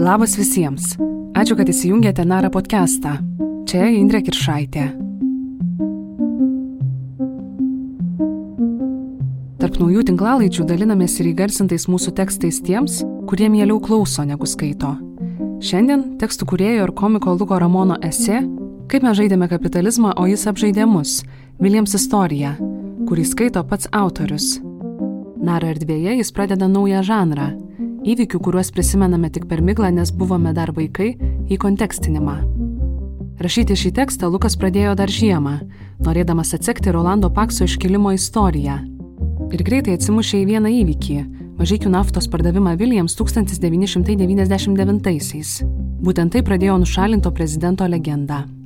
Labas visiems. Ačiū, kad įsijungėte Nara podcastą. Čia Indrė Kiršaitė. Tarp naujų tinklalaidžių dalinamės ir įgarsintais mūsų tekstais tiems, kurie mieliau klauso negu skaito. Šiandien tekstų kurėjo ir komiko Luko Ramono esė Kaip mes žaidėme kapitalizmą, o jis apžaidė mus - Viljams istorija, kurį skaito pats autorius. Nara erdvėje jis pradeda naują žanrą įvykių, kuriuos prisimename tik per miglą, nes buvome dar vaikai, į kontekstinimą. Rašyti šį tekstą Lukas pradėjo dar žiemą, norėdamas atsekti Rolando Pakso iškilimo istoriją. Ir greitai atsimušė į vieną įvykį - mažykių naftos pardavimą Viljams 1999-aisiais. Būtent tai pradėjo nušalinto prezidento legendą.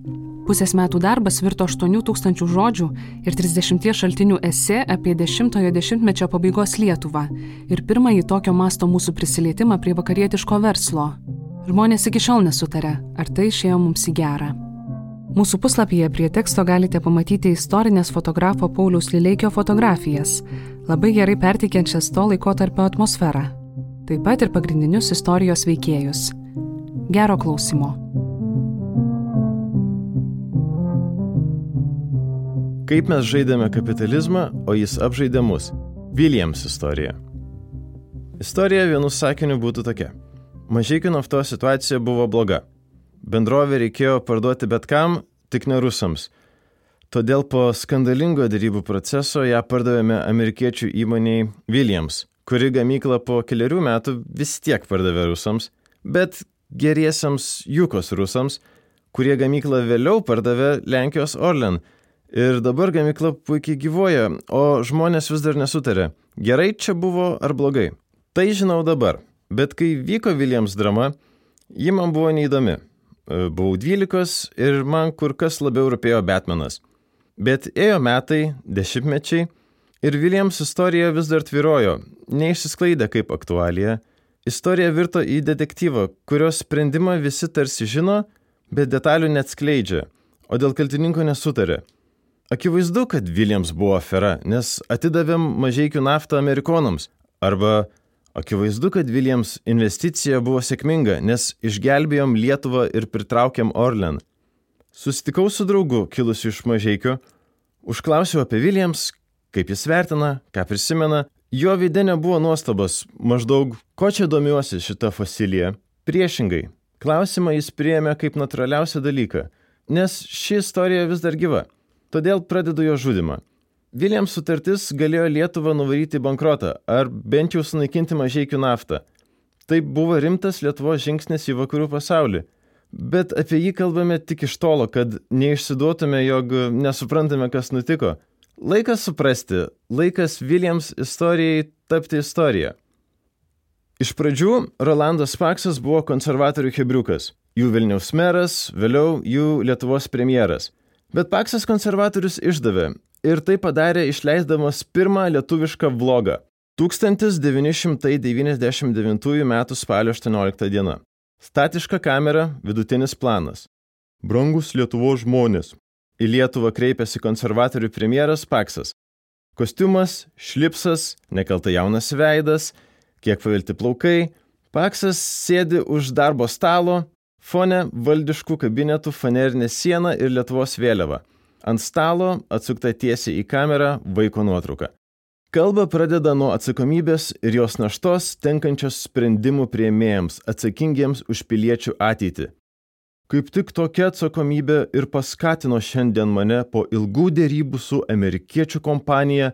Pusės metų darbas virto 8000 žodžių ir 30 šaltinių esė apie 10-ojo dešimtmečio pabaigos Lietuvą ir pirmąjį tokio masto mūsų prisilietimą prie vakarietiško verslo. Žmonės iki šiol nesutarė, ar tai išėjo mums į gerą. Mūsų puslapyje prie teksto galite pamatyti istorinės fotografo Pauliaus Lileikio fotografijas, labai gerai perteikiančias to laikotarpio atmosferą. Taip pat ir pagrindinius istorijos veikėjus. Gero klausimo. Kaip mes žaidėme kapitalizmą, o jis apžaidė mus. Williams istorija. Istorija vienu sakiniu būtų tokia. Mažykių naftos situacija buvo bloga. Bendrovė reikėjo parduoti bet kam, tik ne rusams. Todėl po skandalingo darybų proceso ją pardavėme amerikiečių įmoniai Williams, kuri gamyklą po keliarių metų vis tiek pardavė rusams, bet geriesiams Jukos rusams, kurie gamyklą vėliau pardavė Lenkijos Orlen – Ir dabar gamykla puikiai gyvoja, o žmonės vis dar nesutarė, gerai čia buvo ar blogai. Tai žinau dabar, bet kai vyko Viljams drama, ji man buvo neįdomi. E, buvau 12 ir man kur kas labiau rūpėjo Batmanas. Bet ėjo metai, dešimtmečiai ir Viljams istorija vis dar tvirojo, neišsisklaidė kaip aktualija. Istorija virto į detektyvą, kurios sprendimą visi tarsi žino, bet detalių net skleidžia, o dėl kaltininko nesutarė. Akivaizdu, kad Williams buvo afera, nes atidavėm mažiekių naftą amerikonams. Arba akivaizdu, kad Williams investicija buvo sėkminga, nes išgelbėjom Lietuvą ir pritraukėm Orlen. Susitikau su draugu, kilusiu iš mažiekių, užklausiau apie Williams, kaip jis vertina, ką prisimena. Jo veidė nebuvo nuostabas, maždaug, ko čia domiuosi šitą fosiliją. Priešingai, klausimą jis priėmė kaip natūraliausią dalyką, nes ši istorija vis dar gyva. Todėl pradedu jo žudimą. Viljams sutartis galėjo Lietuvą nuvaryti bankrotą ar bent jau sunaikinti mažiekių naftą. Tai buvo rimtas Lietuvos žingsnis į vakarų pasaulį. Bet apie jį kalbame tik iš tolo, kad neišsiduotume, jog nesuprantame, kas nutiko. Laikas suprasti, laikas Viljams istorijai tapti istorija. Iš pradžių Rolandas Paksas buvo konservatorių hebriukas, jų Vilniaus meras, vėliau jų Lietuvos premjeras. Bet Paksas konservatorius išdavė ir tai padarė išleisdamas pirmą lietuvišką vlogą 1999 m. spalio 18 d. Statiška kamera, vidutinis planas. Brangus Lietuvos žmonės. Į Lietuvą kreipėsi konservatorių premjeras Paksas. Kostiumas, šlipsas, nekalta jaunas veidas, kiek pavilti plaukai. Paksas sėdi už darbo stalo, Fone valdiškų kabinetų fanerinė siena ir Lietuvos vėliava. Ant stalo, atsukta tiesiai į kamerą, vaiko nuotrauka. Kalba pradeda nuo atsakomybės ir jos naštos tenkančios sprendimų prieimėjams, atsakingiems už piliečių ateitį. Kaip tik tokia atsakomybė ir paskatino šiandien mane po ilgų dėrybų su amerikiečių kompanija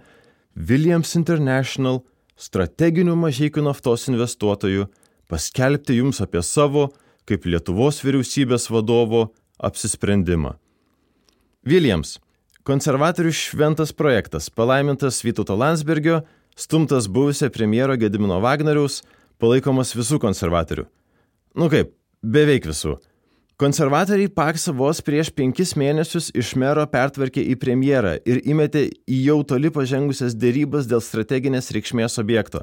Williams International, strateginių mažiekių naftos investuotojų, paskelbti jums apie savo kaip Lietuvos vyriausybės vadovo apsisprendimą. Williams - konservatorių šventas projektas, palaimintas Vytauto Landsbergio, stumtas buvusio premjero Gedimino Wagneriaus, palaikomas visų konservatorių. Nu kaip, beveik visų. Konservatoriai Paksą vos prieš penkis mėnesius iš mero pertvarkė į premjerą ir įmetė į jau toli pažengusias dėrybas dėl strateginės reikšmės objekto.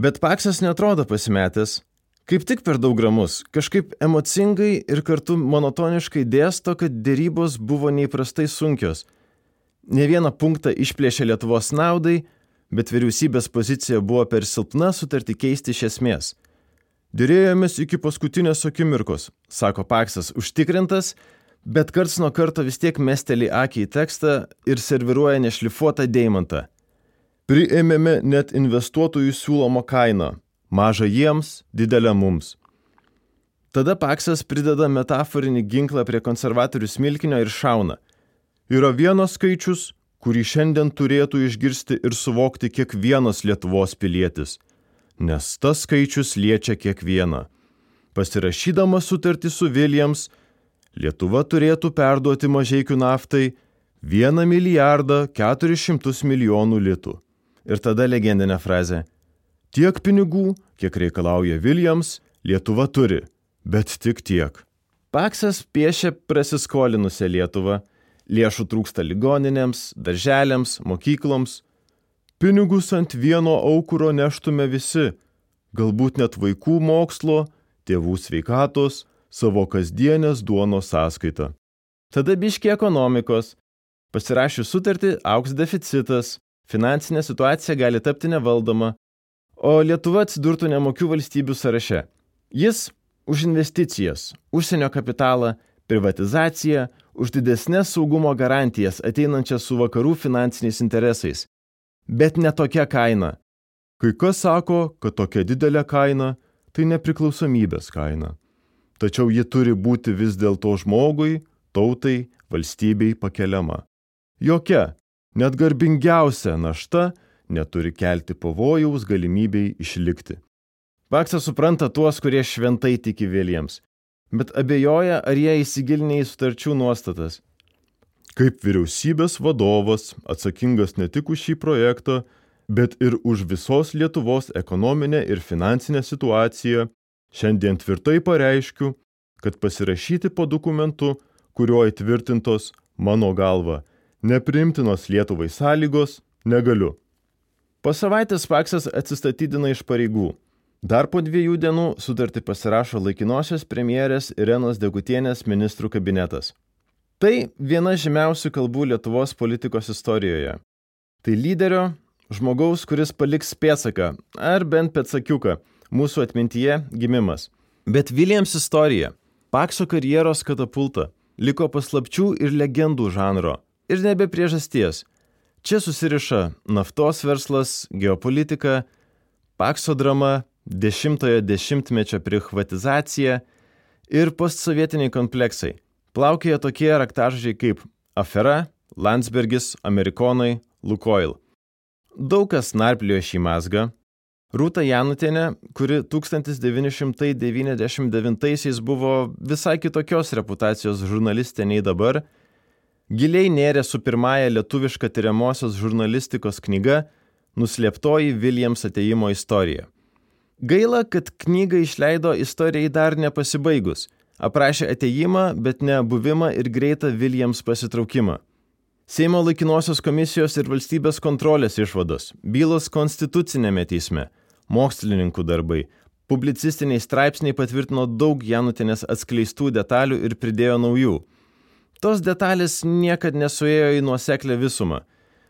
Bet Paksas netrodo pasimetęs, Kaip tik per daug ramus, kažkaip emocingai ir kartu monotoniškai dėsto, kad dėrybos buvo neįprastai sunkios. Ne vieną punktą išplėšė Lietuvos naudai, bet vyriausybės pozicija buvo per silpna sutartį keisti iš esmės. Dėrėjomės iki paskutinės akimirkos, sako Paksas, užtikrintas, bet karts nuo karto vis tiek mesteli akį į tekstą ir serviruoja nešlifuotą deimantą. Priėmėme net investuotojų siūlomą kainą - mažą jiems, didelę mums. Tada Paksas prideda metaforinį ginklą prie konservatorių smilkinio ir šauna. Yra vienas skaičius, kurį šiandien turėtų išgirsti ir suvokti kiekvienas Lietuvos pilietis – nes tas skaičius liečia kiekvieną. Pasirašydama sutartį su Williams, Lietuva turėtų perduoti mažiekių naftai 1 milijardą 400 milijonų litų. Ir tada legendinė frazė. Tiek pinigų, kiek reikalauja Williams, Lietuva turi, bet tik tiek. Paksas piešia prasiskolinusią Lietuvą. Lėšų trūksta ligoninėms, darželiams, mokykloms, Pinigus ant vieno aukuro neštume visi, galbūt net vaikų mokslo, tėvų sveikatos, savo kasdienės duonos sąskaitą. Tada biški ekonomikos. Pasirašius sutartį, auks deficitas, finansinė situacija gali tapti nevaldoma, o Lietuva atsidurtų nemokių valstybių sąraše. Jis už investicijas, užsienio kapitalą, privatizaciją, už didesnės saugumo garantijas ateinančias su vakarų finansiniais interesais bet ne tokia kaina. Kai kas sako, kad tokia didelė kaina tai nepriklausomybės kaina. Tačiau ji turi būti vis dėlto žmogui, tautai, valstybei pakeliama. Jokia, net garbingiausia našta neturi kelti pavojaus galimybei išlikti. Paksas supranta tuos, kurie šventai tiki vėliems, bet abejoja, ar jie įsigilinę į sutarčių nuostatas Kaip vyriausybės vadovas atsakingas ne tik už šį projektą, bet ir už visos Lietuvos ekonominę ir finansinę situaciją, šiandien tvirtai pareiškiu, kad pasirašyti po dokumentu, kuriuo įtvirtintos, mano galva, neprimtinos Lietuvai sąlygos, negaliu. Po savaitės Paksas atsistatydina iš pareigų. Dar po dviejų dienų sutartį pasirašo laikinosios premjerės Irenos Degutienės ministrų kabinetas. Tai viena žymiausių kalbų Lietuvos politikos istorijoje. Tai lyderio, žmogaus, kuris paliks pėtsaką, ar bent pėtsakiuką, mūsų atmintyje gimimas. Bet Viljams istorija, Pakso karjeros katapulta, liko paslapčių ir legendų žanro. Ir nebe priežasties. Čia susiriša naftos verslas, geopolitika, Pakso drama, dešimtojo dešimtmečio privatizacija ir postsovietiniai kompleksai plaukėja tokie raktažodžiai kaip afera, Landsbergis, Amerikonai, Lukoil. Daug kas narpliojo šį mazgą. Rūta Janutinė, kuri 1999 buvo visai kitokios reputacijos žurnalistė nei dabar, giliai nėrė su pirmąja lietuviška tyriamosios žurnalistikos knyga Nuslėptoji Viljams ateimo istorija. Gaila, kad knygą išleido istorijai dar nepasibaigus – aprašė ateimą, bet ne buvimą ir greitą Viljams pasitraukimą. Seimo laikinosios komisijos ir valstybės kontrolės išvados, bylos konstitucinėme teisme, mokslininkų darbai, publicistiniai straipsniai patvirtino daug Janutinės atskleistų detalių ir pridėjo naujų. Tos detalės niekad nesuėjo į nuoseklę visumą.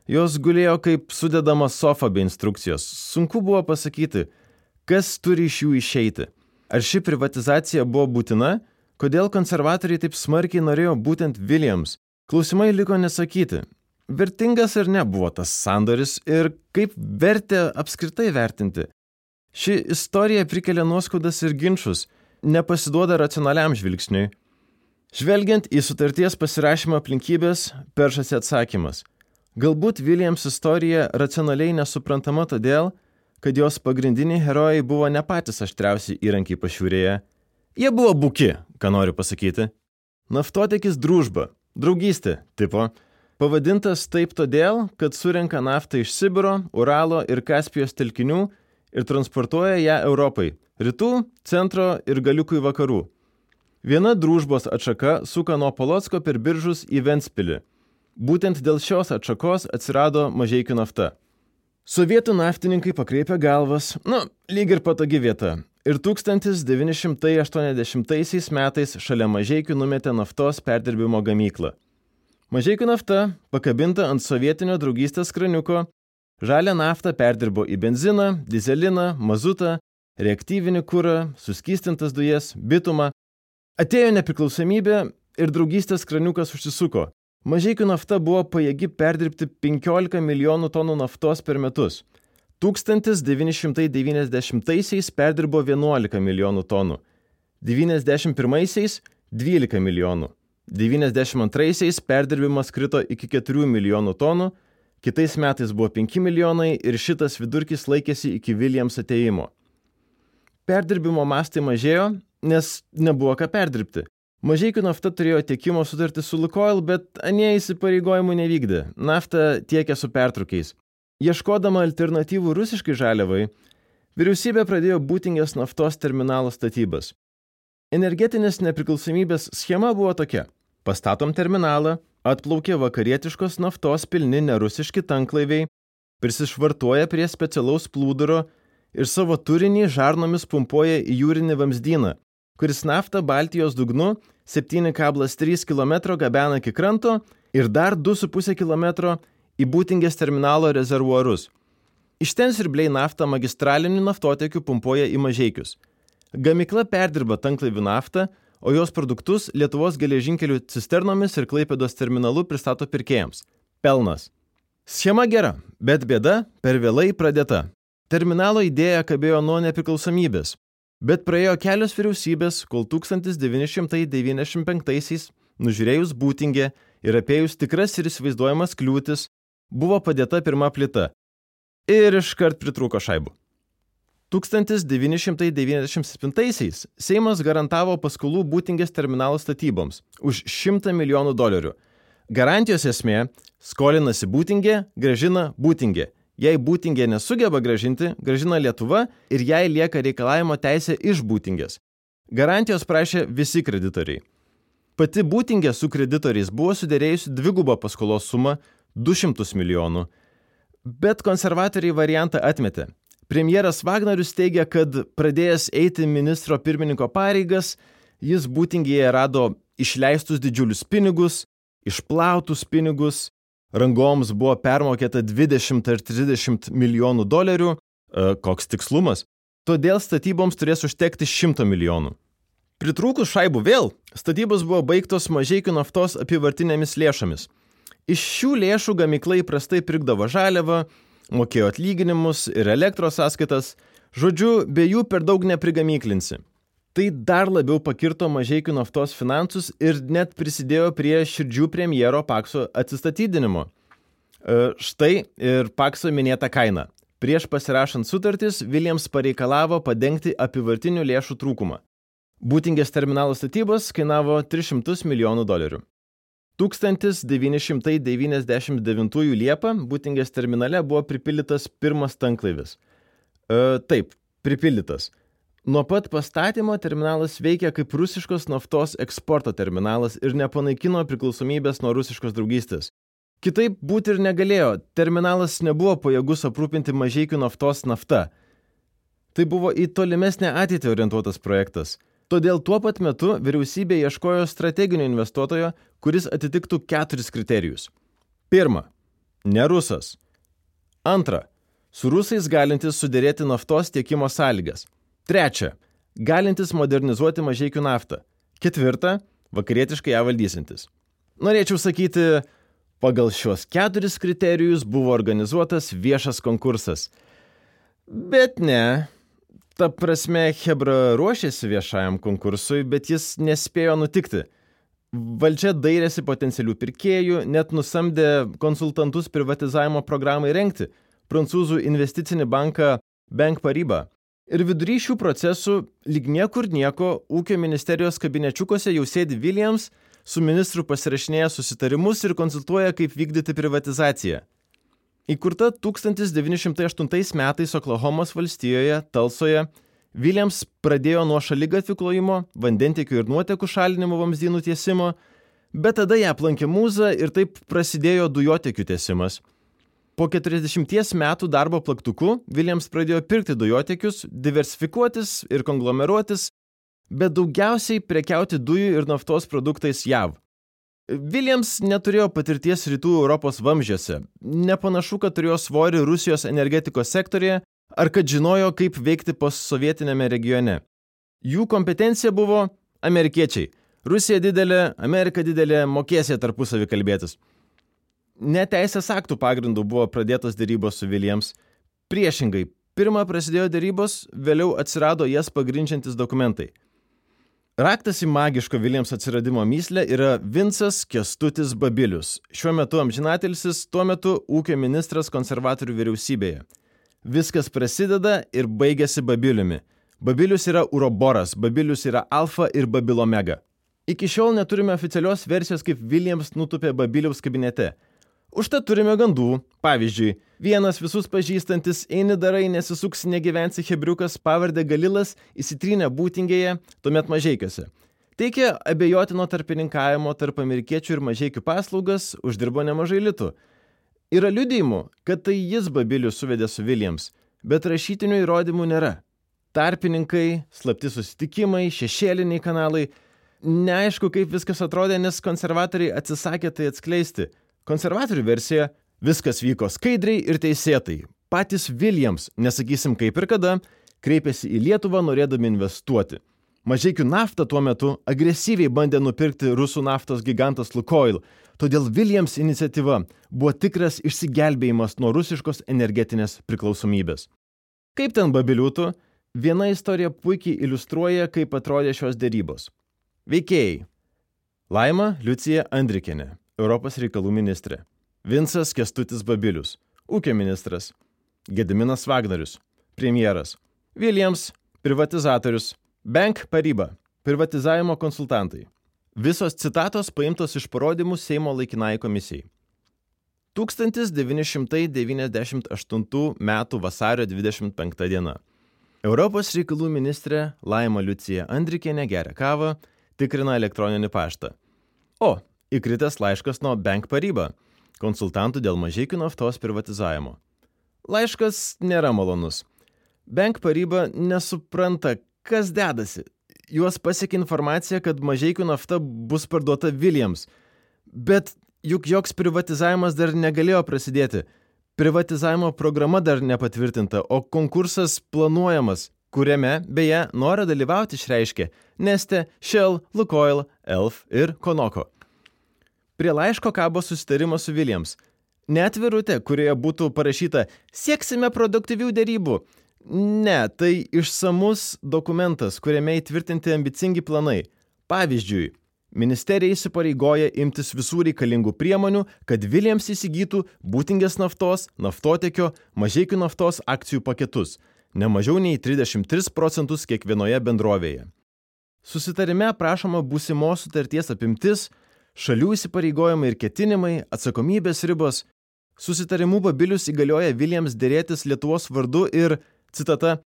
Jos gulėjo kaip sudedama sofa be instrukcijos. Sunku buvo pasakyti, kas turi iš jų išeiti. Ar ši privatizacija buvo būtina, Kodėl konservatoriai taip smarkiai norėjo būtent Williams? Klausimai liko nesakyti. Vertingas ar ne buvo tas sandoris ir kaip vertė apskritai vertinti? Ši istorija prikelia nuoskaudas ir ginčius, nepasiduoda racionaliam žvilgsniui. Žvelgiant į sutarties pasirašymo aplinkybės, peršasi atsakymas. Galbūt Williams istorija racionaliai nesuprantama todėl, kad jos pagrindiniai herojai buvo ne patys aštriausi įrankiai pašiūrėje, Jie buvo buki, ką noriu pasakyti. Naftotekis družba, draugystė tipo. Pavadintas taip todėl, kad surenka naftą iš Sibiro, Uralo ir Kaspijos telkinių ir transportuoja ją Europai - rytų, centro ir galiukui vakarų. Viena družbos atšaka suka nuo Polotsko per biržus į Ventspilį. Būtent dėl šios atšakos atsirado mažiekių nafta. Sovietų naftininkai pakreipė galvas, nu, lyg ir patogi vieta, ir 1980 metais šalia Mažiekių numetė naftos perdirbimo gamyklą. Mažiekių nafta, pakabinta ant sovietinio draugystės kraniuko, žalią naftą perdirbo į benziną, dizeliną, mazutą, reaktyvinį kūrą, suskystintas dujas, bitumą. Atėjo nepriklausomybė ir draugystės kraniukas užsisuko. Mažiekių nafta buvo pajėgi perdirbti 15 milijonų tonų naftos per metus. 1990-aisiais perdirbo 11 milijonų tonų, 91-aisiais 12 milijonų, 92-aisiais perdirbimas krito iki 4 milijonų tonų, kitais metais buvo 5 milijonai ir šitas vidurkis laikėsi iki Williams ateimo. Perdirbimo mastai mažėjo, nes nebuvo ką perdirbti. Mažiekių nafta turėjo tiekimo sutartį su Lukoil, bet anie įsipareigojimų nevykdė. Naftą tiekė su pertrukiais. Ieškodama alternatyvų rusiškai žaliavai, vyriausybė pradėjo būtingės naftos terminalo statybas. Energetinės nepriklausomybės schema buvo tokia. Pastatom terminalą, atplaukia vakarietiškos naftos pilni nerusiški tanklaiviai, prisišvartuoja prie specialaus plūduro ir savo turinį žarnomis pumpuoja į jūrinį vamzdyną, kuris naftą Baltijos dugnu 7,3 km gabena iki kranto ir dar 2,5 km į būtingės terminalo rezervuarus. Iš ten sirbliai naftą magistraliniu naftotiekiu pumpuoja į mažiekius. Gamikla perdirba tanklaivių naftą, o jos produktus Lietuvos geležinkelių cisternomis ir Klaipėdos terminalu pristato pirkėjams. Pelnas. Schema gera, bet bėda per vėlai pradėta. Terminalo idėja kabėjo nuo nepriklausomybės, bet praėjo kelios vyriausybės, kol 1995-aisiais, nužiūrėjus būtingę ir apėjus tikras ir įsivaizduojamas kliūtis, buvo padėta pirma plita ir iškart pritrūko šaibų. 1997-aisiais Seimas garantavo paskolų būtingės terminalo statyboms už 100 milijonų dolerių. Garantijos esmė - skolinasi būtingė, gražina būtingė. Jei būtingė nesugeba gražinti, gražina Lietuva ir jai lieka reikalavimo teisė iš būtingės. Garantijos prašė visi kreditoriai. Pati būtingė su kreditoriais buvo sudėrėjusi dvigubą paskolos sumą 200 milijonų. Bet konservatoriai variantą atmetė. Premjeras Wagnerius teigia, kad pradėjęs eiti ministro pirmininko pareigas, jis būtingėje rado išleistus didžiulius pinigus, išplautus pinigus, rangoms buvo permokėta 20 ar 30 milijonų dolerių, e, koks tikslumas, todėl statyboms turės užtekti 100 milijonų. Pritrūkus šaibų vėl, statybos buvo baigtos mažiekių naftos apivartinėmis lėšomis – Iš šių lėšų gamykla įprastai pirkdavo žaliavą, mokėjo atlyginimus ir elektros sąskaitas, žodžiu, be jų per daug neprigamyklinsi. Tai dar labiau pakirto mažiekių naftos finansus ir net prisidėjo prie širdžių premjero Pakso atsistatydinimo. E, štai ir Pakso minėta kaina. Prieš pasirašant sutartis, Williams pareikalavo padengti apivartinių lėšų trūkumą. Būtingės terminalo statybos kainavo 300 milijonų dolerių. 1999 Liepą Būtingės terminale buvo pripildytas pirmas tanklaivis. E, taip, pripildytas. Nuo pat pastatymo terminalas veikia kaip rusiškos naftos eksporto terminalas ir nepanaikino priklausomybės nuo rusiškos draugystės. Kitaip būti ir negalėjo, terminalas nebuvo pajėgus aprūpinti mažiekių naftos nafta. Tai buvo į tolimesnę ateitį orientuotas projektas. Todėl tuo pat metu vyriausybė ieškojo strateginio investuotojo, kuris atitiktų keturis kriterijus. Pirma, ne rusas. Antra, su rusais galintis sudėrėti naftos tiekimo sąlygas. Trečia, galintis modernizuoti mažiekių naftą. Ketvirta, vakarietiškai ją valdysintis. Norėčiau sakyti, pagal šios keturis kriterijus buvo organizuotas viešas konkursas. Bet ne, ta prasme, Hebra ruošėsi viešajam konkursui, bet jis nespėjo nutikti. Valdžia dairėsi potencialių pirkėjų, net nusamdė konsultantus privatizavimo programai renkti - prancūzų investicinį banką Bank Paribas. Ir vidury šių procesų, lyg niekur nieko, ūkio ministerijos kabinečiukose jau sėdi Williams, su ministru pasirašinėja susitarimus ir konsultuoja, kaip vykdyti privatizaciją. Įkurta 1908 metais Oklahomos valstijoje, Talsoje, Williams pradėjo nuo šaligatvių klojimo, vandentikių ir nuotekų šalinimo vamzdynų tiesimo, bet tada ją aplankė mūza ir taip prasidėjo dujotekių tiesimas. Po 40 metų darbo plaktuku Williams pradėjo pirkti dujotekius, diversifikuotis ir konglomeruotis, bet daugiausiai prekiauti dujų ir naftos produktais JAV. Williams neturėjo patirties rytų Europos vamzdžiuose. Nepanašu, kad turėjo svorį Rusijos energetikos sektorėje ar kad žinojo, kaip veikti postsovietinėme regione. Jų kompetencija buvo amerikiečiai. Rusija didelė, Amerika didelė, mokėsė tarpusavį kalbėtis. Neteisės aktų pagrindų buvo pradėtos dėrybos su Viljams. Priešingai, pirmą prasidėjo dėrybos, vėliau atsirado jas pagrindžiantis dokumentai – Raktas į magiško Viljams atsiradimo myslę yra Vincas Kestutis Babilius, šiuo metu amžinatilsis, tuo metu ūkio ministras konservatorių vyriausybėje. Viskas prasideda ir baigėsi Babiliumi. Babilius yra Uroboras, Babilius yra Alfa ir Babilomega. Iki šiol neturime oficialios versijos, kaip Viljams nutupė Babiliaus kabinete. Užtat turime gandų. Pavyzdžiui, vienas visus pažįstantis eini darai nesisuks negyvensi hebriukas pavardė Galilas įsitrynė būtingėje, tuomet mažeikiuose. Teikė abejotino tarpininkavimo tarp amerikiečių ir mažiekių paslaugas, uždirbo nemažai litų. Yra liudijimų, kad tai jis Babilių suvedė su Williams, bet rašytinių įrodymų nėra. Tarpininkai, slapti susitikimai, šešėliniai kanalai. Neaišku, kaip viskas atrodė, nes konservatoriai atsisakė tai atskleisti – Konservatorių versija - viskas vyko skaidriai ir teisėtai. Patys Williams, nesakysim kaip ir kada, kreipėsi į Lietuvą norėdami investuoti. Mažiekių naftą tuo metu agresyviai bandė nupirkti rusų naftos gigantas Lukoil, todėl Williams iniciatyva buvo tikras išsigelbėjimas nuo rusiškos energetinės priklausomybės. Kaip ten babiliūtų, viena istorija puikiai iliustruoja, kaip atrodė šios dėrybos. Veikėjai. Laima Liucija Andrikinė. Europos reikalų ministrė. Vinsas Kestutis Babilius, ūkio ministras. Gediminas Vagnarius, premjeras. Williams, privatizatorius. Bank Paryba, privatizavimo konsultantai. Visos citatos paimtos iš parodymų Seimo laikinai komisijai. 1998 m. vasario 25 diena. Europos reikalų ministrė Laima Liucija Andrikienė geria kavą, tikrina elektroninį paštą. O, įkritęs laiškas nuo Bank Paryba, konsultantų dėl mažiekių naftos privatizavimo. Laiškas nėra malonus. Bank Paryba nesupranta, kas dedasi. Juos pasiekė informacija, kad mažiekių nafta bus parduota Williams. Bet juk joks privatizavimas dar negalėjo prasidėti. Privatizavimo programa dar nepatvirtinta, o konkursas planuojamas, kuriame, beje, norą dalyvauti išreiškė Neste, Shell, Lukoil, Elf ir Konoko. Prie laiško kabo susitarimas su Williams. Netvirutė, kurioje būtų parašyta sieksime produktyvių dėrybų. Ne, tai išsamus dokumentas, kuriame įtvirtinti ambicingi planai. Pavyzdžiui, ministerija įsipareigoja imtis visų reikalingų priemonių, kad Williams įsigytų būtingės naftos, naftotekio, mažiekių naftos akcijų paketus, ne mažiau nei 33 procentus kiekvienoje bendrovėje. Susitarime prašoma būsimos sutarties apimtis, šalių įsipareigojimai ir ketinimai, atsakomybės ribos. Susitarimu Babilius įgalioja Viljams dėrėtis Lietuvos vardu ir, citata,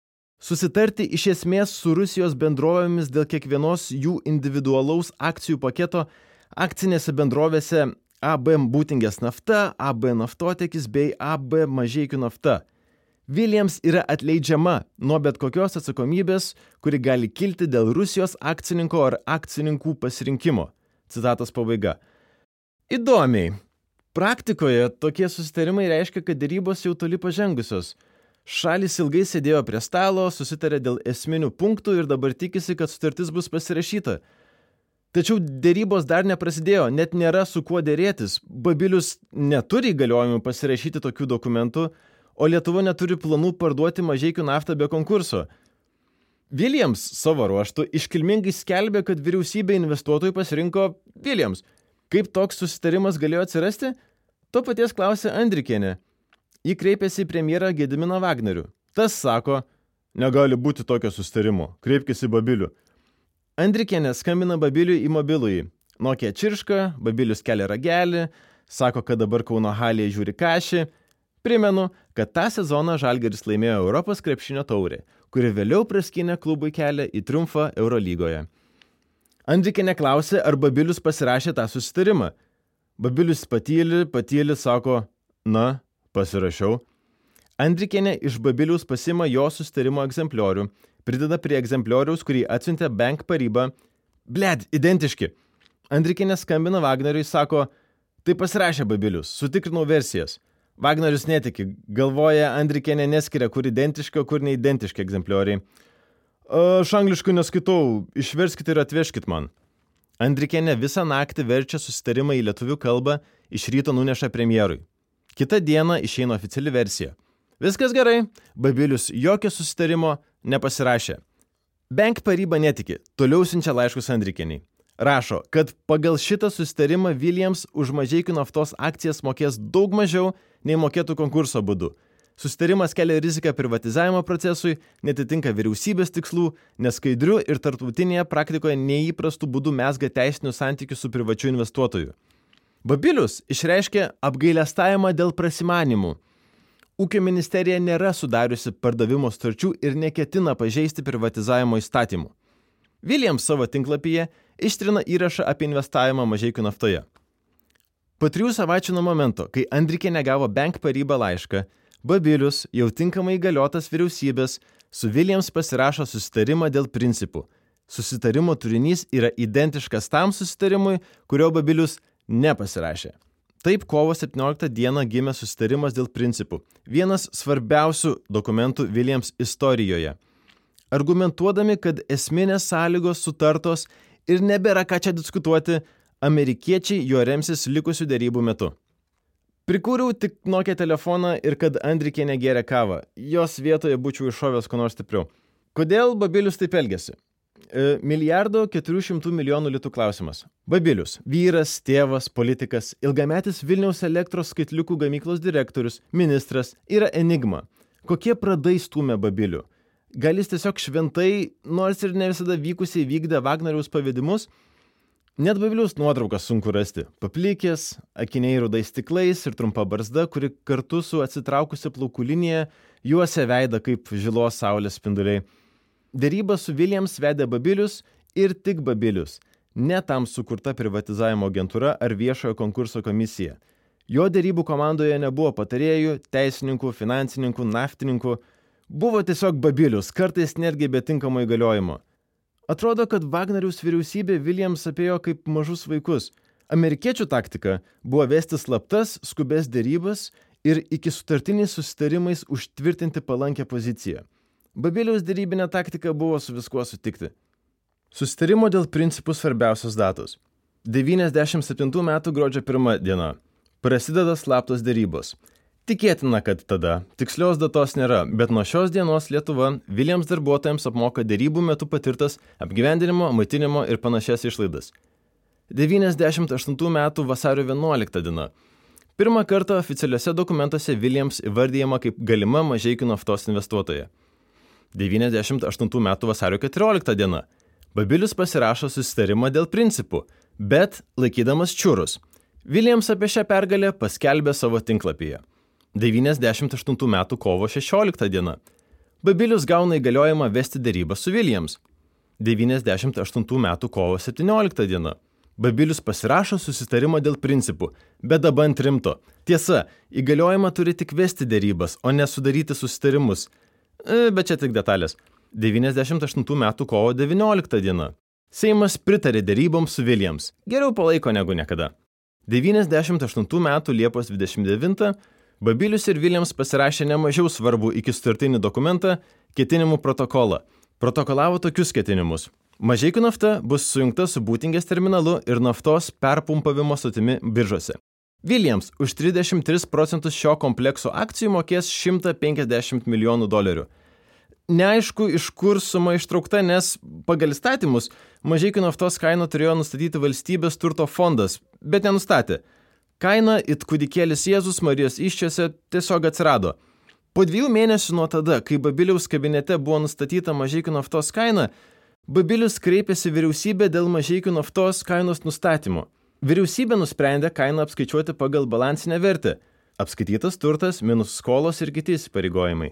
susitarti iš esmės su Rusijos bendrovėmis dėl kiekvienos jų individualaus akcijų paketo akcinėse bendrovėse AB būtingės nafta, AB naftotekis bei AB mažiekių nafta. Williams yra atleidžiama nuo bet kokios atsakomybės, kuri gali kilti dėl Rusijos akcininko ar akcininkų pasirinkimo. Citatos pabaiga. Įdomiai. Praktikoje tokie susitarimai reiškia, kad dėrybos jau toli pažengusios. Šalis ilgai sėdėjo prie stalo, susitarė dėl esminių punktų ir dabar tikisi, kad sutartis bus pasirašyta. Tačiau dėrybos dar neprasidėjo, net nėra su kuo dėrėtis. Babilius neturi įgaliojimų pasirašyti tokių dokumentų, o Lietuva neturi planų parduoti mažiekių naftą be konkurso. Williams savo ruoštų iškilmingai skelbė, kad vyriausybė investuotojų pasirinko Williams. Kaip toks susitarimas galėjo atsirasti? To paties klausė Andrikienė. Ji kreipėsi į premjerą Gediminą Wagnerių. Tas sako, negali būti tokio susitarimo, kreipkis į Babilių. Andrikienė skambina Babiliui į mobilųjį. Nokia čirška, Babilius kelia ragelį, sako, kad dabar Kauno halėje žiūri kažį. Primenu, kad tą sezoną Žalgeris laimėjo Europos krepšinio taurę kuri vėliau praskinė klubui kelią į triumfą Eurolygoje. Andrikė neklausė, ar Babilius pasirašė tą susitarimą. Babilius patyli, patyli, sako, na, pasirašiau. Andrikienė iš Babilius pasima jo susitarimo egzempliorių, prideda prie egzemplioriaus, kurį atsiuntė Bank paryba. Bled, identiški. Andrikienė skambina Wagneriui, sako, tai pasirašė Babilius, sutikrinau versijas. Vagnorius netiki, galvoja, Andrikienė neskiria, kur identiški, kur neidentiški egzemplioriai. Aš angliškai neskaitau, išverskite ir atvežkite man. Andrikienė visą naktį verčia susitarimą į lietuvių kalbą, iš ryto nuneša premjerui. Kita diena išeina oficiali versija. Viskas gerai, Babilius jokio susitarimo nepasirašė. Bank paryba netiki, toliau siunčia laiškus Andrikieniai. Rašo, kad pagal šitą susitarimą Williams už mažiekių naftos akcijas mokės daug mažiau nei mokėtų konkurso būdu. Susitarimas kelia riziką privatizavimo procesui, netitinka vyriausybės tikslų, neskaidrių ir tarptautinėje praktikoje neįprastų būdų mesga teisinių santykių su privačiu investuotoju. Babilius išreiškė apgailestavimą dėl prasimanimų. Ūkio ministerija nėra sudariusi pardavimo starčių ir neketina pažeisti privatizavimo įstatymų. Williams savo tinklapyje ištrina įrašą apie investavimą mažiekių naftoje. Po trijų savaičių nuo momento, kai Andrikė negavo bank parybą laišką, Babilius, jau tinkamai įgaliotas vyriausybės, su Williams pasirašo susitarimą dėl principų. Susitarimo turinys yra identiškas tam susitarimui, kurio Babilius nepasirašė. Taip kovo 17 dieną gimė susitarimas dėl principų. Vienas svarbiausių dokumentų Williams istorijoje. Argumentuodami, kad esminės sąlygos sutartos ir nebėra ką čia diskutuoti, amerikiečiai juo remsis likusių dėrybų metu. Prikūriau tik Nokia telefoną ir kad Andrikė negėrė kavą. Jos vietoje būčiau iššovęs ko nors stipriau. Kodėl Babilius taip elgesi? E, milijardo 400 milijonų litų klausimas. Babilius - vyras, tėvas, politikas, ilgametis Vilniaus elektros skaitliukų gamyklos direktorius, ministras - yra enigma. Kokie pradai stumia Babilių? Gal jis tiesiog šventai, nors ir ne visada vykusiai vykdė Wagneriaus pavedimus, Net Babiliaus nuotraukas sunku rasti. Paplikęs, akiniai rudais stiklais ir trumpa barzda, kuri kartu su atsitraukusi plaukų linija juosia veidą kaip žilos saulės spinduliai. Dėrybą su Williams vedė Babilius ir tik Babilius, ne tam sukurta privatizavimo agentūra ar viešojo konkurso komisija. Jo dėrybų komandoje nebuvo patarėjų, teisininkų, finansininkų, naftininkų, buvo tiesiog Babilius, kartais netgi be tinkamo įgaliojimo. Atrodo, kad Wagneriaus vyriausybė Williams apėjo kaip mažus vaikus. Amerikiečių taktika buvo vesti slaptas, skubės dėrybas ir iki sutartiniais susitarimais užtvirtinti palankę poziciją. Babiliaus dėrybinė taktika buvo su viskuo sutikti. Susitarimo dėl principų svarbiausios datos. 97 metų gruodžio 1 diena. Prasideda slaptos dėrybos. Tikėtina, kad tada, tikslios datos nėra, bet nuo šios dienos Lietuva Williams darbuotojams apmoka dėrybų metu patirtas apgyvendinimo, maitinimo ir panašias išlaidas. 98 metų vasario 11 diena. Pirmą kartą oficialiuose dokumentuose Williams įvardyjama kaip galima mažiekių naftos investuotoja. 98 metų vasario 14 diena. Babilius pasirašo susitarimą dėl principų, bet laikydamas čiūrus. Williams apie šią pergalę paskelbė savo tinklapyje. 98 metų kovo 16 diena. Babilius gauna įgaliojimą vesti dėrybą su Williams. 98 metų kovo 17 diena. Babilius pasirašo susitarimą dėl principų, bet dabar ant rimto. Tiesa, įgaliojimą turi tik vesti dėrybas, o ne sudaryti susitarimus. E, bet čia tik detalės. 98 metų kovo 19 diena. Seimas pritarė dėryboms su Williams. Geriau palaiko negu niekada. 98 metų Liepos 29 Babilius ir Williams pasirašė nemažiau svarbų iki sutartinį dokumentą - ketinimų protokolą. Protokolavo tokius ketinimus. Mažiekių nafta bus sujungta su būtingės terminalu ir naftos perpumpavimo stotimi biržose. Williams už 33 procentus šio komplekso akcijų mokės 150 milijonų dolerių. Neaišku, iš kur suma ištraukta, nes pagal įstatymus mažiekių naftos kainą turėjo nustatyti valstybės turto fondas, bet nenustatė. Kaina it kūdikėlis Jėzus Marijos iščiose tiesiog atsirado. Po dviejų mėnesių nuo tada, kai Babiliaus kabinete buvo nustatyta mažiekių naftos kaina, Babilius kreipėsi vyriausybė dėl mažiekių naftos kainos nustatymo. Vyriausybė nusprendė kainą apskaičiuoti pagal balansinę vertę - apskaitytas turtas minus skolos ir kiti įsipareigojimai.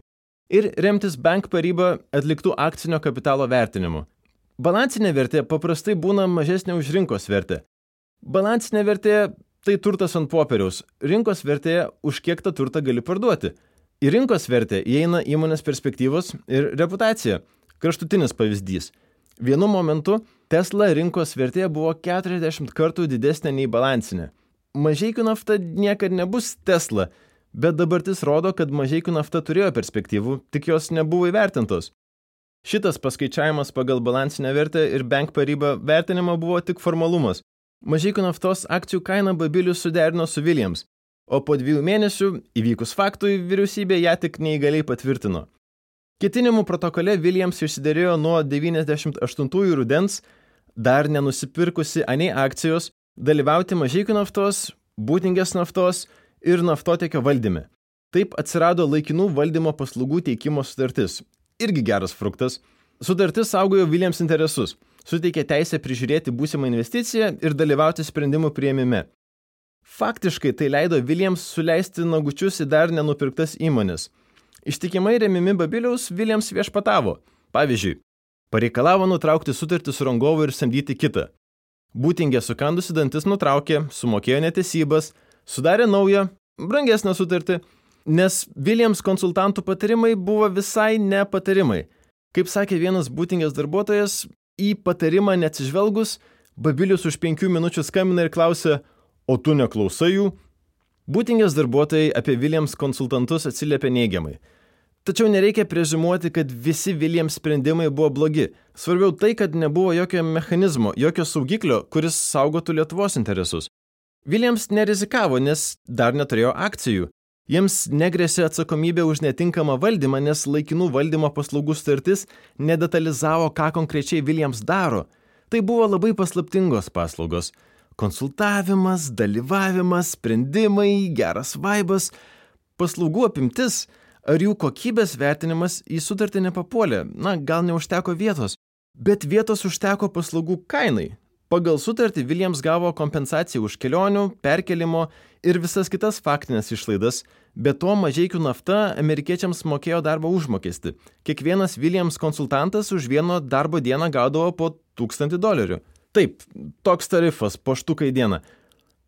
Ir remtis bank paryba atliktų akcinio kapitalo vertinimu. Balansinė vertė paprastai būna mažesnė už rinkos vertę. Balansinė vertė tai turtas ant popieriaus. Rinkos vertė, už kiek tą turtą gali parduoti. Į rinkos vertę įeina įmonės perspektyvos ir reputacija. Kraštutinis pavyzdys. Vienu momentu Tesla rinkos vertė buvo 40 kartų didesnė nei balansinė. Mažiekių nafta niekada nebus Tesla, Bet dabartis rodo, kad mažiekių nafta turėjo perspektyvų, tik jos nebuvo įvertintos. Šitas paskaičiavimas pagal balansinę vertę ir bank paribą vertinimą buvo tik formalumas. Mažiekių naftos akcijų kainą Babilius suderino su Williams, o po dviejų mėnesių, įvykus faktui, vyriausybė ją tik neįgaliai patvirtino. Ketinimų protokole Williams išsiderėjo nuo 98 rudens, dar nenusipirkusi anei akcijos, dalyvauti mažiekių naftos, būtingės naftos ir naftotekio valdyme. Taip atsirado laikinų valdymo paslaugų teikimo sutartis. Irgi geras fruktas. Sutartis saugojo Williams interesus, suteikė teisę prižiūrėti būsimą investiciją ir dalyvauti sprendimų prieimime. Faktiškai tai leido Williams suleisti nagučius į dar nenupirktas įmonės. Ištikimai remimi Babiliaus Williams viešpatavo. Pavyzdžiui, pareikalavo nutraukti sutartį su rangovu ir samdyti kitą. Būtingė sukandusi dantis nutraukė, sumokėjo netesybas, sudarė naują, brangesnę sutartį, nes Williams konsultantų patarimai buvo visai ne patarimai. Kaip sakė vienas būtingės darbuotojas, į patarimą neatsižvelgus, Babilius už penkių minučių skambina ir klausia, o tu neklausai jų? Būtingės darbuotojai apie Williams konsultantus atsiliepia neigiamai. Tačiau nereikia prezimuoti, kad visi Williams sprendimai buvo blogi. Svarbiau tai, kad nebuvo jokio mechanizmo, jokio saugiklio, kuris saugotų Lietuvos interesus. Williams nerizikavo, nes dar neturėjo akcijų. Jiems negresė atsakomybė už netinkamą valdymą, nes laikinų valdymo paslaugų startis nedetalizavo, ką konkrečiai Williams daro. Tai buvo labai paslaptingos paslaugos. Konsultavimas, dalyvavimas, sprendimai, geras vaibas, paslaugų apimtis ar jų kokybės vertinimas į sutartį nepapuolė. Na, gal neužteko vietos. Bet vietos užteko paslaugų kainai. Pagal sutartį Williams gavo kompensaciją už kelionių, perkelimo ir visas kitas faktinės išlaidas, bet to mažiekių nafta amerikiečiams mokėjo darbo užmokestį. Kiekvienas Williams konsultantas už vieno darbo dieną gaudavo po 1000 dolerių. Taip, toks tarifas po štukai dieną.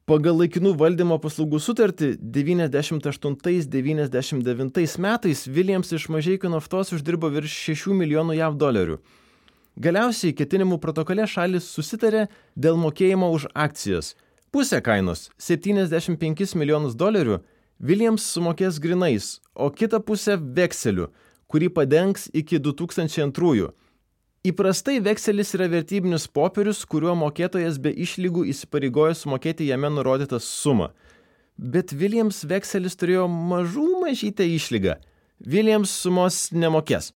Pagal laikinų valdymo paslaugų sutartį 98-99 metais Williams iš mažiekių naftos uždirbo virš 6 milijonų JAV dolerių. Galiausiai ketinimų protokole šalis susitarė dėl mokėjimo už akcijas. Pusę kainos - 75 milijonus dolerių - Williams sumokės grinais, o kitą pusę vekseliu, kurį padengs iki 2002. Įprastai vekselis yra vertybinis popierius, kuriuo mokėtojas be išlygų įsipareigoja sumokėti jame nurodytą sumą. Bet Williams vekselis turėjo mažų mažytę išlygą. Williams sumos nemokės.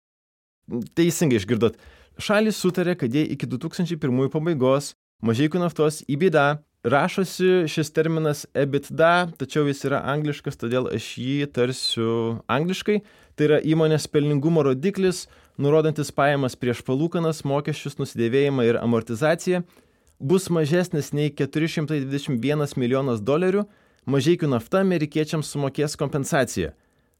Teisingai išgirdot. Šalis sutarė, kad jie iki 2001 pabaigos mažiekių naftos įbida rašosi šis terminas EBITDA, tačiau jis yra angliškas, todėl aš jį tarsiu angliškai. Tai yra įmonės pelningumo rodiklis, nurodantis pajamas prieš palūkanas, mokesčius, nusidėvėjimą ir amortizaciją, bus mažesnis nei 421 milijonas dolerių, mažiekių nafta amerikiečiams sumokės kompensaciją.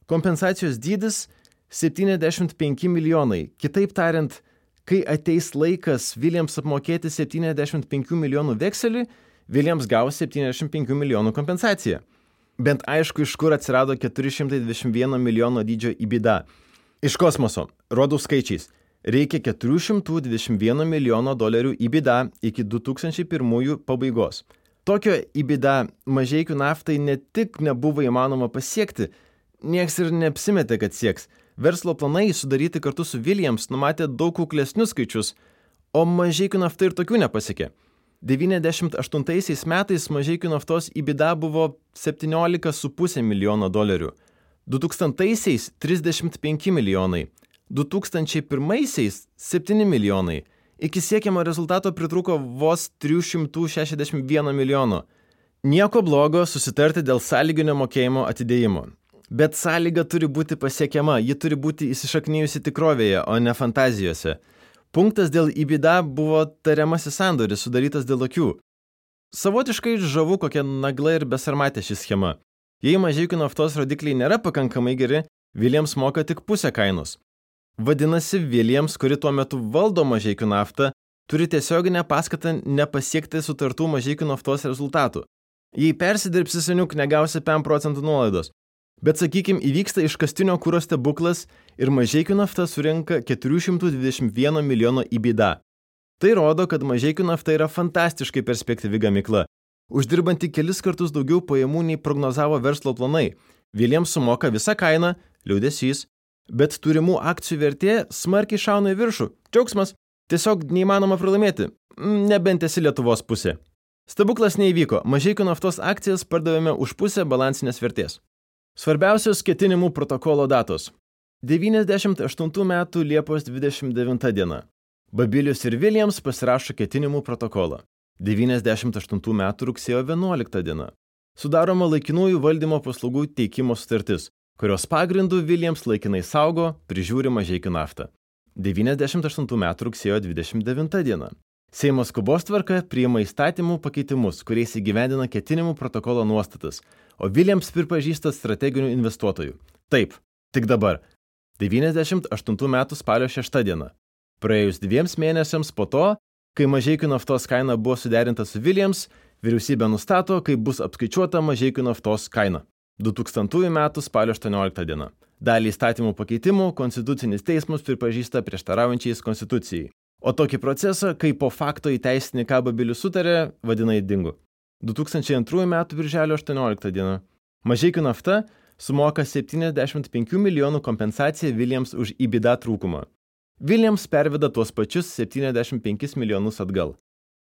Kompensacijos dydis 75 milijonai. Kitaip tariant, kai ateis laikas Williams apmokėti 75 milijonų vekselį, Williams gaus 75 milijonų kompensaciją. Bent aišku, iš kur atsirado 421 milijono dydžio įbida. Iš kosmoso, rodau skaičiais, reikia 421 milijono dolerių įbida iki 2001 pabaigos. Tokio įbida mažiekių naftai ne tik nebuvo įmanoma pasiekti, nieks ir neapsimetė, kad sieks – Verslo planai sudaryti kartu su Williams numatė daug kuklesnius skaičius, o mažiekių nafta ir tokių nepasiekė. 98 metais mažiekių naftos įbida buvo 17,5 milijono dolerių, 2000-aisiais 35 milijonai, 2001-aisiais 7 milijonai, iki siekiamo rezultato pritruko vos 361 milijono. Nieko blogo susitarti dėl sąlyginio mokėjimo atidėjimo. Bet sąlyga turi būti pasiekiama, ji turi būti įsišaknyjusi tikrovėje, o ne fantazijose. Punktas dėl įbida buvo tariamasis sandoris sudarytas dėl akių. Savotiškai žavu kokia nagla ir besarmatė ši schema. Jei mažiekių naftos rodikliai nėra pakankamai geri, Williams moka tik pusę kainos. Vadinasi, Williams, kuri tuo metu valdo mažiekių naftą, turi tiesioginę paskatą nepasiekti sutartų mažiekių naftos rezultatų. Jei persidirbsi seniuk, negausi 5 procentų nuolaidos. Bet sakykim, įvyksta iškastinio kūro stebuklas ir mažiekių nafta surenka 421 milijono įbida. Tai rodo, kad mažiekių nafta yra fantastiškai perspektyvi gamykla, uždirbanti kelis kartus daugiau pajamų nei prognozavo verslo planai. Williams sumoka visą kainą, liūdėsys, bet turimų akcijų vertė smarkiai šauna į viršų. Džiaugsmas. Tiesiog neįmanoma pralaimėti. Nebent esi Lietuvos pusė. Stebuklas neįvyko. Mažiekių naftos akcijas pardavėme už pusę balansinės vertės. Svarbiausios ketinimų protokolo datos. 98 metų Liepos 29 diena. Babilius ir Williams pasirašo ketinimų protokolą. 98 metų rugsėjo 11 diena. Sudaroma laikinųjų valdymo paslaugų teikimo sutartis, kurios pagrindų Williams laikinai saugo, prižiūri mažiekių naftą. 98 metų rugsėjo 29 diena. Seimo skubos tvarka priima įstatymų pakeitimus, kuriais įgyvendina ketinimų protokolo nuostatas, o Williams pripažįsta strateginių investuotojų. Taip, tik dabar. 98 metų spalio 6 diena. Praėjus dviems mėnesiams po to, kai mažiekių naftos kaina buvo suderinta su Williams, vyriausybė nustato, kaip bus apskaičiuota mažiekių naftos kaina. 2000 m. spalio 18 d. Dalį įstatymų pakeitimų Konstitucinis teismas pripažįsta prieštaraujančiais Konstitucijai. O tokį procesą, kai po fakto įteisinį ką Babilius sutarė, vadina įdingu. 2002 m. birželio 18 d. Mažiekių nafta sumoka 75 milijonų kompensaciją Williams už įbidą trūkumą. Williams perveda tuos pačius 75 milijonus atgal.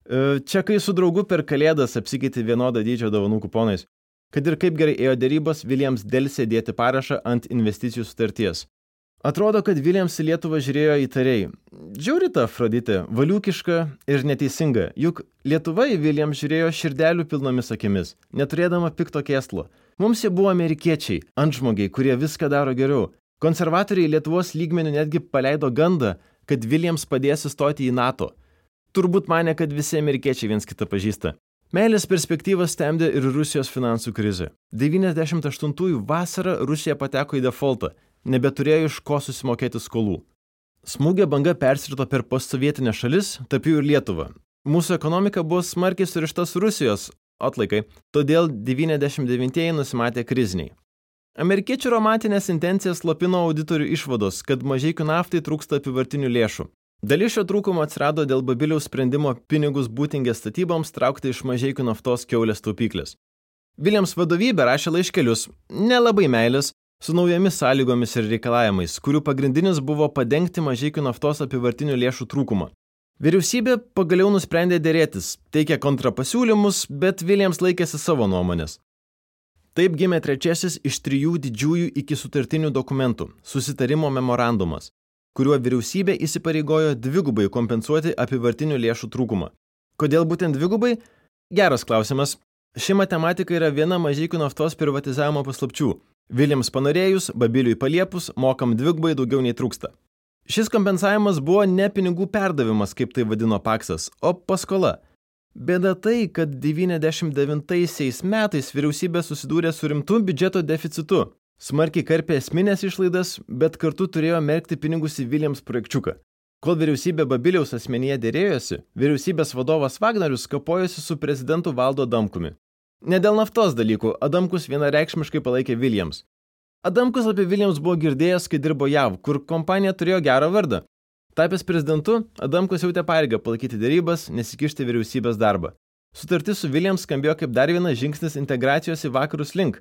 E, čia kai su draugu per kalėdas apsikeiti vienodą dydžio dovanų kuponais. Kad ir kaip gerai ėjo dėrybos, Williams dėlsė dėti parašą ant investicijų sutarties. Atrodo, kad Williams į Lietuvą žiūrėjo įtariai. Žiūri ta Afroditė, valiukiška ir neteisinga, juk Lietuva į Williams žiūrėjo širdelių pilnomis akimis, neturėdama pikto kėslo. Mums jie buvo amerikiečiai, antžmogiai, kurie viską daro geriau. Konservatoriai Lietuvos lygmenių netgi paleido gandą, kad Williams padės įstoti į NATO. Turbūt mane, kad visi amerikiečiai viens kitą pažįsta. Meilės perspektyvas stemdė ir Rusijos finansų krizė. 98-ųjų vasarą Rusija pateko į defaultą, nebeturėjo iš ko susimokėti skolų. Smūgio banga persirito per postsovietinę šalis, tarp jų ir Lietuvą. Mūsų ekonomika buvo smarkiai surišta su Rusijos atlaikai, todėl 99-ieji nusimatė kriziniai. Amerikiečių romantinės intencijas slopino auditorių išvados, kad mažiekių naftai trūksta apivartinių lėšų. Dalis šio trūkumo atsirado dėl Babiliaus sprendimo pinigus būtingės statyboms traukti iš mažiekių naftos keulės taupyklės. Williams vadovybė rašė laiškelius, nelabai meilės, su naujomis sąlygomis ir reikalavimais, kurių pagrindinis buvo padengti mažiekių naftos apivartinių lėšų trūkumą. Vyriausybė pagaliau nusprendė dėrėtis, teikė kontrapasiūlymus, bet Williams laikėsi savo nuomonės. Taip gimė trečiasis iš trijų didžiųjų iki sutartinių dokumentų - susitarimo memorandumas, kuriuo vyriausybė įsipareigojo dvigubai kompensuoti apivartinių lėšų trūkumą. Kodėl būtent dvigubai? Geras klausimas. Ši matematika yra viena mažykių naftos privatizavimo paslapčių. Viljams panorėjus, Babiliui paliepus, mokam dvigubai daugiau nei trūksta. Šis kompensavimas buvo ne pinigų perdavimas, kaip tai vadino Paksas, o paskola. Bėda tai, kad 99 metais vyriausybė susidūrė su rimtu biudžeto deficitu. Smarkiai karpė esminės išlaidas, bet kartu turėjo merkti pinigus į Williams projekčiuką. Kol vyriausybė Babiliaus asmenyje dėrėjosi, vyriausybės vadovas Wagnerius kapojosi su prezidentu Valdo Adamkumi. Ne dėl naftos dalykų, Adamkus vienareikšmiškai palaikė Williams. Adamkus apie Williams buvo girdėjęs, kai dirbo JAV, kur kompanija turėjo gerą vardą. Tapęs prezidentu, Adamkus jautė pareigą palaikyti dėrybas, nesikišti vyriausybės darbą. Sutartis su Williams skambėjo kaip dar vienas žingsnis integracijos į vakarus link.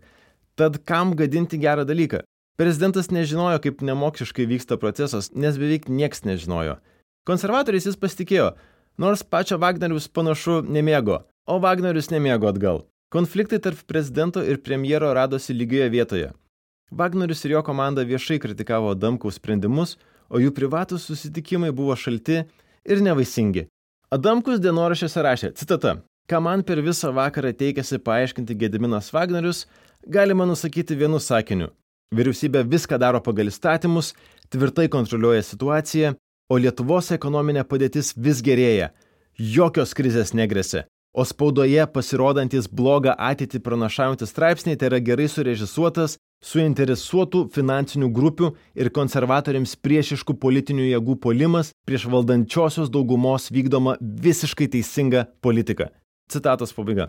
Tad kam gadinti gerą dalyką? Prezidentas nežinojo, kaip nemokšiškai vyksta procesas, nes beveik nieks nežinojo. Konservatoriais jis pasitikėjo, nors pačio Wagnerius panašu nemėgo, o Wagnerius nemėgo atgal. Konfliktai tarp prezidento ir premjero radosi lygioje vietoje. Wagnerius ir jo komanda viešai kritikavo Damkaus sprendimus, o jų privatus susitikimai buvo šalti ir nevaisingi. Adamkus dienoraščiuose rašė, citata, ką man per visą vakarą teikėsi paaiškinti Gediminas Wagnerius, galima nusakyti vienu sakiniu. Vyriausybė viską daro pagal įstatymus, tvirtai kontroliuoja situaciją, o Lietuvos ekonominė padėtis vis gerėja. Jokios krizės negresia. O spaudoje pasirodantis blogą ateitį pranašaujantis straipsniai tai yra gerai surežisuotas, suinteresuotų finansinių grupių ir konservatoriams priešiškų politinių jėgų polimas prieš valdančiosios daugumos vykdoma visiškai teisinga politika. Citatos pabaiga.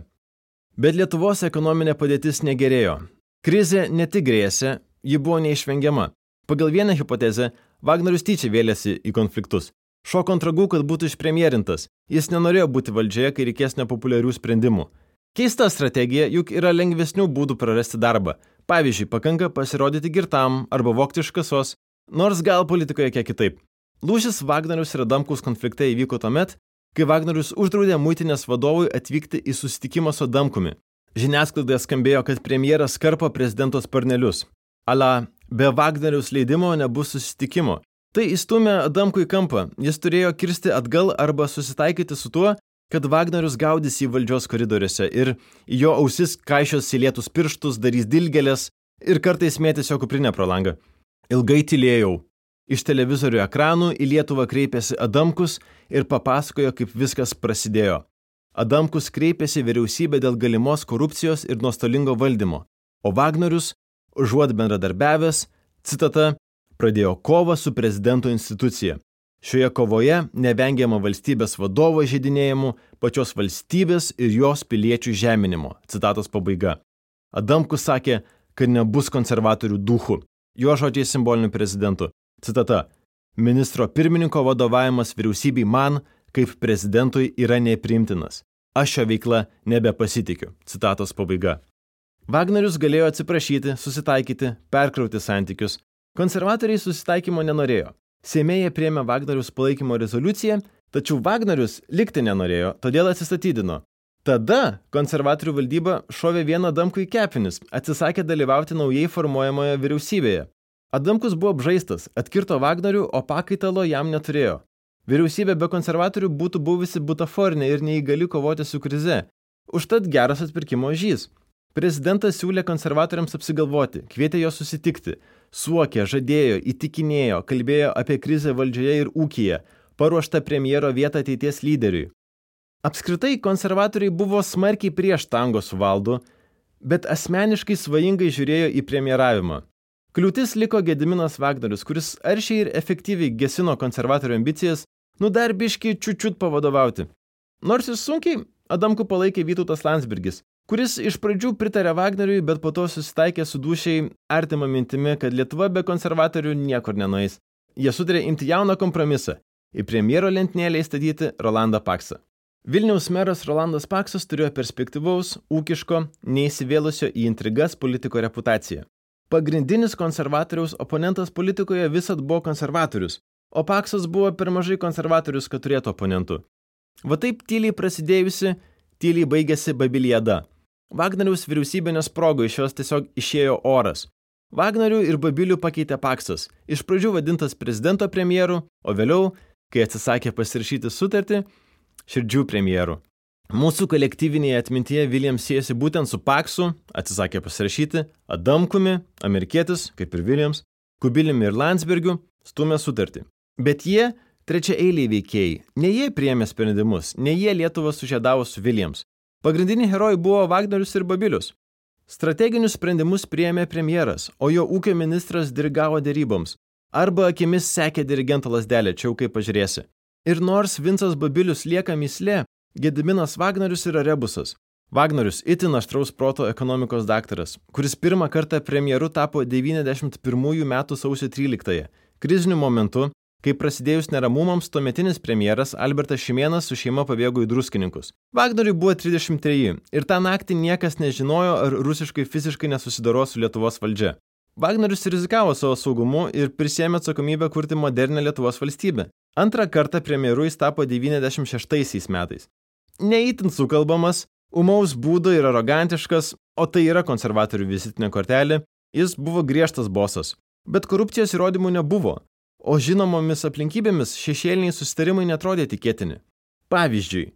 Bet Lietuvos ekonominė padėtis negerėjo. Krizė ne tik grėsė, ji buvo neišvengiama. Pagal vieną hipotezę, Wagnerius tyčia vėlėsi į konfliktus. Šoko ant ragų, kad būtų išpremjerintas. Jis nenorėjo būti valdžioje, kai reikės nepopuliarių sprendimų. Keista strategija, juk yra lengvesnių būdų prarasti darbą Pavyzdžiui, pakanka pasirodyti girtam arba vokti iš kasos, nors gal politikoje kiek kitaip. Lūžis Vagnerius ir Adamkus konflikte įvyko tuomet, kai Vagnerius uždraudė muitinės vadovui atvykti į susitikimą su Adamkumi. Žiniasklaidoje skambėjo, kad premjeras karpo prezidento sparnelius. Ala, be Vagneriaus leidimo nebus susitikimo. Tai įstumė Adamkų į kampą. Jis turėjo kirsti atgal arba susitaikyti su tuo, kad Vagnerius gaudys į valdžios koridoriuose ir jo ausis kaišios įlietus pirštus, darys dilgelės ir kartais mėtys jo kuprinę pro langą. Ilgai tylėjau. Iš televizorių ekranų į Lietuvą kreipėsi Adamkus ir papasakojo, kaip viskas prasidėjo. Adamkus kreipėsi vyriausybę dėl galimos korupcijos ir nuostolingo valdymo, o Vagnerius, užuot bendradarbiavęs, citata, pradėjo kovą su prezidento institucija. Šioje kovoje nevengiama valstybės vadovo žydinėjimų, pačios valstybės ir jos piliečių žeminimo. Citatos pabaiga. Adamkus sakė, kad nebus konservatorių duhų. Jo žodžiai simboliniu prezidentu. Citata. Ministro pirmininko vadovavimas vyriausybei man, kaip prezidentui, yra nepriimtinas. Aš šio veikla nebepasitikiu. Citatos pabaiga. Wagnerius galėjo atsiprašyti, susitaikyti, perkrauti santykius. Konservatoriai susitaikymo nenorėjo. Seimėje priemė Wagnerius palaikymo rezoliuciją, tačiau Wagnerius likti nenorėjo, todėl atsistatydino. Tada konservatorių valdyba šovė vieną Adamkų į kepinis, atsisakė dalyvauti naujai formuojamoje vyriausybėje. Adamkus buvo apžaistas, atkirto Wagnerių, o pakaitalo jam neturėjo. Vyriausybė be konservatorių būtų buvusi butaforinė ir neįgali kovoti su krize. Užtat geras atpirkimo žys. Prezidentas siūlė konservatoriams apsigalvoti, kvietė jo susitikti, suokė, žadėjo, įtikinėjo, kalbėjo apie krizę valdžioje ir ūkyje, paruoštą premjero vietą ateities lyderiui. Apskritai, konservatoriai buvo smarkiai prieš tango su valdu, bet asmeniškai svajingai žiūrėjo į premjeravimą. Kliūtis liko Gediminas Vagnorius, kuris aršiai ir efektyviai gesino konservatorių ambicijas, nu dar biški čiučiut pavadovauti. Nors ir sunkiai, Adamku palaikė Vytautas Landsbergis, kuris iš pradžių pritarė Wagneriui, bet po to susitaikė su dušiai artima mintimi, kad Lietuva be konservatorių niekur nenueis. Jie sutarė imti jauną kompromisą - į premjero lentynėlę įstatyti Rolandą Paksą. Vilniaus meras Rolandas Paksas turėjo perspektyvaus, ūkiško, neįsivėlusio į intrigas politiko reputaciją. Pagrindinis konservatoriaus oponentas politikoje visat buvo konservatorius, o Paksas buvo per mažai konservatorius, kad turėtų oponentų. Va taip tyliai prasidėjusi, tyliai baigėsi Babiliada. Vagneriaus vyriausybė nesprogo, iš jos tiesiog išėjo oras. Vagnerių ir Babilių pakeitė Paksas, iš pradžių vadintas prezidento premjeru, o vėliau, kai atsisakė pasirašyti sutartį, širdžių premjeru. Mūsų kolektyvinėje atmintyje Williams siejasi būtent su Paksu, atsisakė pasirašyti, Adamkumi, amerikietis, kaip ir Williams, Kubiliumi ir Landsbergiu, stumė sutartį. Bet jie trečia eiliai veikėjai, ne jie priėmė sprendimus, ne jie Lietuvą sužėdavo su Williams, Pagrindiniai herojai buvo Vagnerius ir Babilius. Strateginius sprendimus priėmė premjeras, o jo ūkio ministras dirigavo dėryboms. Arba akimis sekė dirigento lasdelę, čia jau kaip pažiūrėsi. Ir nors Vincas Babilius lieka mislė, Gediminas Vagnerius yra rebusas. Vagnerius itin aštraus proto ekonomikos daktaras, kuris pirmą kartą premjeru tapo 91 metų sausio 13-ąją. Kriziniu momentu Kai prasidėjus neramumams, tuometinis premjeras Albertas Šimienas su šeima pabėgo į druskininkus. Vagnoriui buvo 33 ir tą naktį niekas nežinojo, ar rusiškai fiziškai nesusidoro su Lietuvos valdžia. Vagnorius rizikavo savo saugumu ir prisėmė atsakomybę kurti modernę Lietuvos valstybę. Antrą kartą premjeru jis tapo 96 metais. Neįtin sukalbamas, umaus būdo ir arogantiškas, o tai yra konservatorių vizitinė kortelė, jis buvo griežtas bosas. Bet korupcijos įrodymų nebuvo, o žinomomis aplinkybėmis šešėliniai susitarimai netrodė tikėtini. Pavyzdžiui,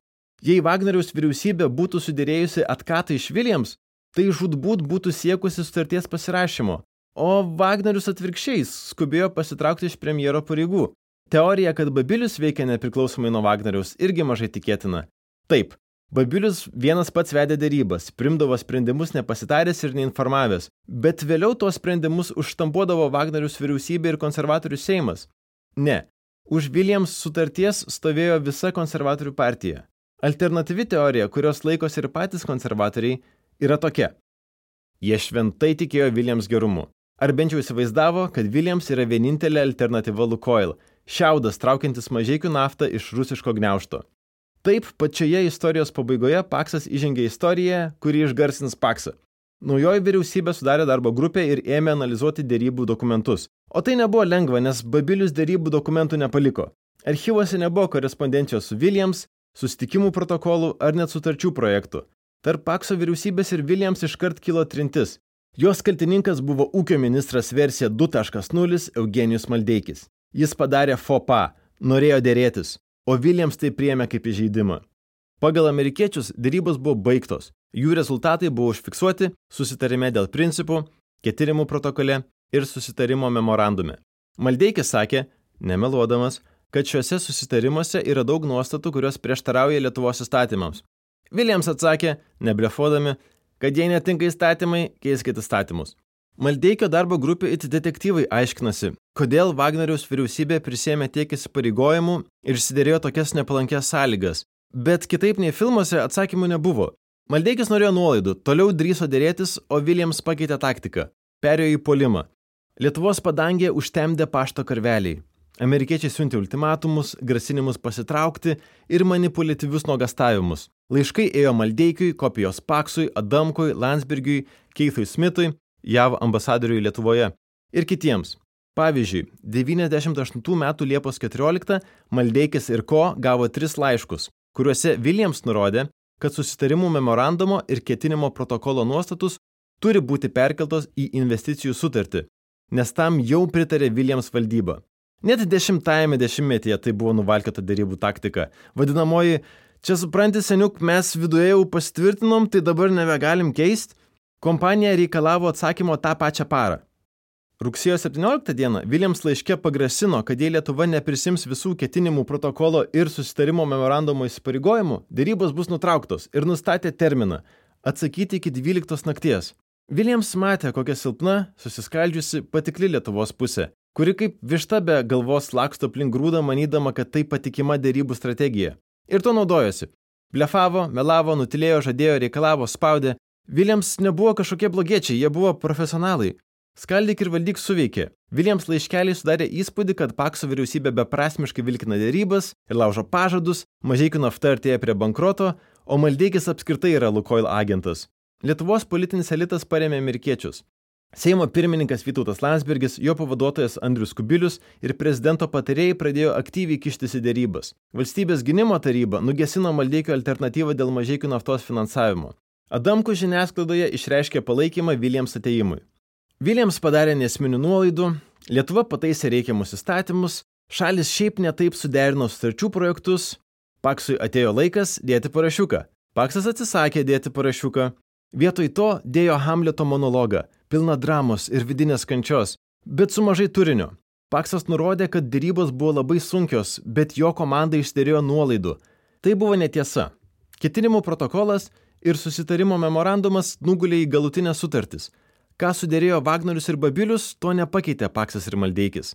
jei Wagneriaus vyriausybė būtų sudėrėjusi atkatą iš Williams, tai žudbūt būtų siekusi sutarties pasirašymo, o Wagnerius atvirkščiai skubėjo pasitraukti iš premjero pareigų. Teorija, kad Babilius veikia nepriklausomai nuo Wagneriaus, irgi mažai tikėtina. Taip, Babilius vienas pats vedė dėrybas, primdavo sprendimus nepasitaręs ir neinformavęs, bet vėliau tuos sprendimus užštampuodavo Wagnerius vyriausybė ir konservatorių Seimas. Ne, už Williams sutarties stovėjo visa konservatorių partija. Alternatyvi teorija, kurios laikosi ir patys konservatoriai, yra tokia. Jie šventai tikėjo Williams gerumu. Ar bent jau įsivaizdavo, kad Williams yra vienintelė alternatyva Lukoil, šiaudas traukiantis mažiekių naftą iš rusiško gniaušto. Taip, pačioje istorijos pabaigoje Paksas įžengė istoriją, kuri išgarsins Paksą. Naujoji vyriausybė sudarė darbo grupę ir ėmė analizuoti dėrybų dokumentus. O tai nebuvo lengva, nes Babilius dėrybų dokumentų nepaliko. Archyvose nebuvo korespondencijos su Williams, susitikimų protokolų ar net sutarčių projektų. Tarp Pakso vyriausybės ir Williams iškart kilo trintis. Jos kaltininkas buvo ūkio ministras versija 2.0 Eugenijus Maldeikis. Jis padarė FOPA, norėjo dėrėtis, o Williams tai priėmė kaip įžeidimą. Pagal amerikiečius dėrybos buvo baigtos, jų rezultatai buvo užfiksuoti susitarime dėl principų, ketinimų protokole ir susitarimo memorandume. Maldeikis sakė, nemeluodamas, kad šiuose susitarimuose yra daug nuostatų, kurios prieštarauja Lietuvos įstatymams. Williams atsakė, neblefodami, kad jei netinka įstatymai, keiskit įstatymus. Maldeikio darbo grupė it detektyvai aiškinasi, kodėl Wagneriaus vyriausybė prisėmė tiek įsipareigojimų ir išsiderėjo tokias nepalankės sąlygas. Bet kitaip nei filmuose atsakymų nebuvo. Maldeikis norėjo nuolaidų, toliau drįso dėrėtis, o Williams pakeitė taktiką. Perėjo į polimą. Lietuvos padangė užtemdė pašto karveliai. Amerikiečiai siuntė ultimatumus, grasinimus pasitraukti ir manipuliatyvius nuogastavimus. Laiškai ėjo Maldeikiui, kopijos Paksui, Adamkui, Landsbergiui, Keithui Smithui, JAV ambasadoriui Lietuvoje ir kitiems. Pavyzdžiui, 98 metų Liepos 14 Maldeikis ir Ko gavo tris laiškus, kuriuose Williams nurodė, kad susitarimų memorandumo ir ketinimo protokolo nuostatus turi būti perkeltos į investicijų sutartį, nes tam jau pritarė Williams valdyba. Net dešimtajame dešimtmetyje tai buvo nuvalkėta dėrybų taktika. Vadinamoji, čia supranti, seniuk mes viduje jau pasitvirtinom, tai dabar nebegalim keisti. Kompanija reikalavo atsakymo tą pačią parą. Rugsėjo 17 dieną Williams laiške pagrasino, kad jei Lietuva neprisims visų ketinimų protokolo ir susitarimo memorandumo įsipareigojimų, dėrybos bus nutrauktos ir nustatė terminą - atsakyti iki 12 nakties. Williams matė, kokia silpna, susiskaldžiusi patikli Lietuvos pusė, kuri kaip višta be galvos laksto aplink grūdą, manydama, kad tai patikima dėrybų strategija. Ir to naudojosi. Blefavo, melavo, nutilėjo, žadėjo, reikalavo, spaudė. Williams nebuvo kažkokie blogiečiai, jie buvo profesionalai. Skaldyk ir valdyk suveikė. Williams laiškeliai sudarė įspūdį, kad Pakso vyriausybė beprasmiškai vilkina dėrybas ir laužo pažadus, mažai nafta artėja prie bankroto, o Maldeikis apskritai yra Lukoil agentas. Lietuvos politinis elitas paremė amerikiečius. Seimo pirmininkas Vytautas Landsbergis, jo pavaduotojas Andrius Kubilius ir prezidento patarėjai pradėjo aktyviai kištis į dėrybas. Valstybės gynimo taryba nugesino Maldeikio alternatyvą dėl mažiekių naftos finansavimo. Adamku žiniasklaidoje išreiškė palaikymą Williams ateimui. Williams padarė nesminių nuolaidų, Lietuva pataisė reikiamus įstatymus, šalis šiaip netaip suderino sutarčių projektus, Paksui atėjo laikas dėti parašiuką. Paksas atsisakė dėti parašiuką, Vietoj to dėjo Hamleto monologą, pilną dramos ir vidinės kančios, bet su mažai turinio. Paksas nurodė, kad dėrybos buvo labai sunkios, bet jo komanda išdėrėjo nuolaidų. Tai buvo netiesa. Ketinimų protokolas ir susitarimo memorandumas nugulė į galutinę sutartis. Ką sudėrėjo Wagnerius ir Babilius, to nepakeitė Paksas ir Maldeikis.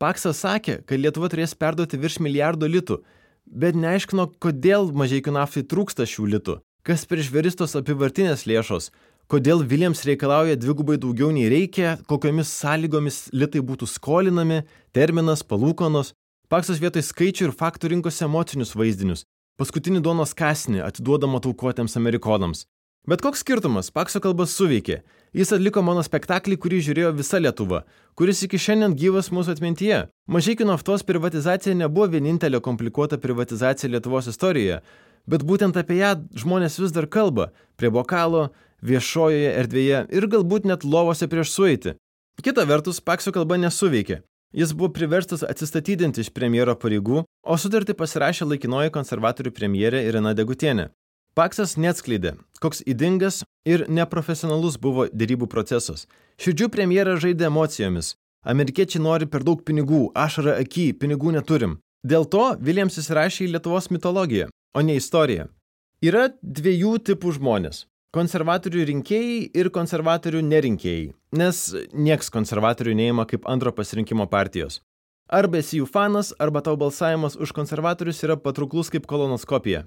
Paksas sakė, kad Lietuva turės perduoti virš milijardo litų, bet neaiškino, kodėl mažiekių naftai trūksta šių litų. Kas per žvėris tos apivartinės lėšos? Kodėl Williams reikalauja dvigubai daugiau nei reikia, kokiomis sąlygomis litai būtų skolinami, terminas, palūkonos? Paksas vietoj skaičių ir faktų rinkosi emocinius vaizdinius. Paskutinį duonos kasnį atiduodama taukuotėms amerikonams. Bet koks skirtumas, Pakso kalba suveikė. Jis atliko mano spektaklį, kurį žiūrėjo visa Lietuva, kuris iki šiandien gyvas mūsų atmintyje. Mažykių naftos privatizacija nebuvo vienintelė komplikuota privatizacija Lietuvos istorijoje bet būtent apie ją žmonės vis dar kalba prie bokalo, viešojoje erdvėje ir galbūt net lovose prieš sueitį. Kita vertus, Paksio kalba nesuveikė. Jis buvo priverstas atsistatydinti iš premjero pareigų, o sutartį pasirašė laikinoji konservatorių premjerė Irina Degutienė. Paksas neatskleidė, koks įdingas ir neprofesionalus buvo dėrybų procesas. Širdžių premjeras žaidė emocijomis. Amerikiečiai nori per daug pinigų, ašara aky, pinigų neturim. Dėl to Williams įsirašė į Lietuvos mitologiją o ne istorija. Yra dviejų tipų žmonės - konservatorių rinkėjai ir konservatorių nerinkėjai, nes nieks konservatorių neima kaip antro pasirinkimo partijos. Arba esi jų fanas, arba tau balsavimas už konservatorius yra patrauklus kaip kolonoskopija.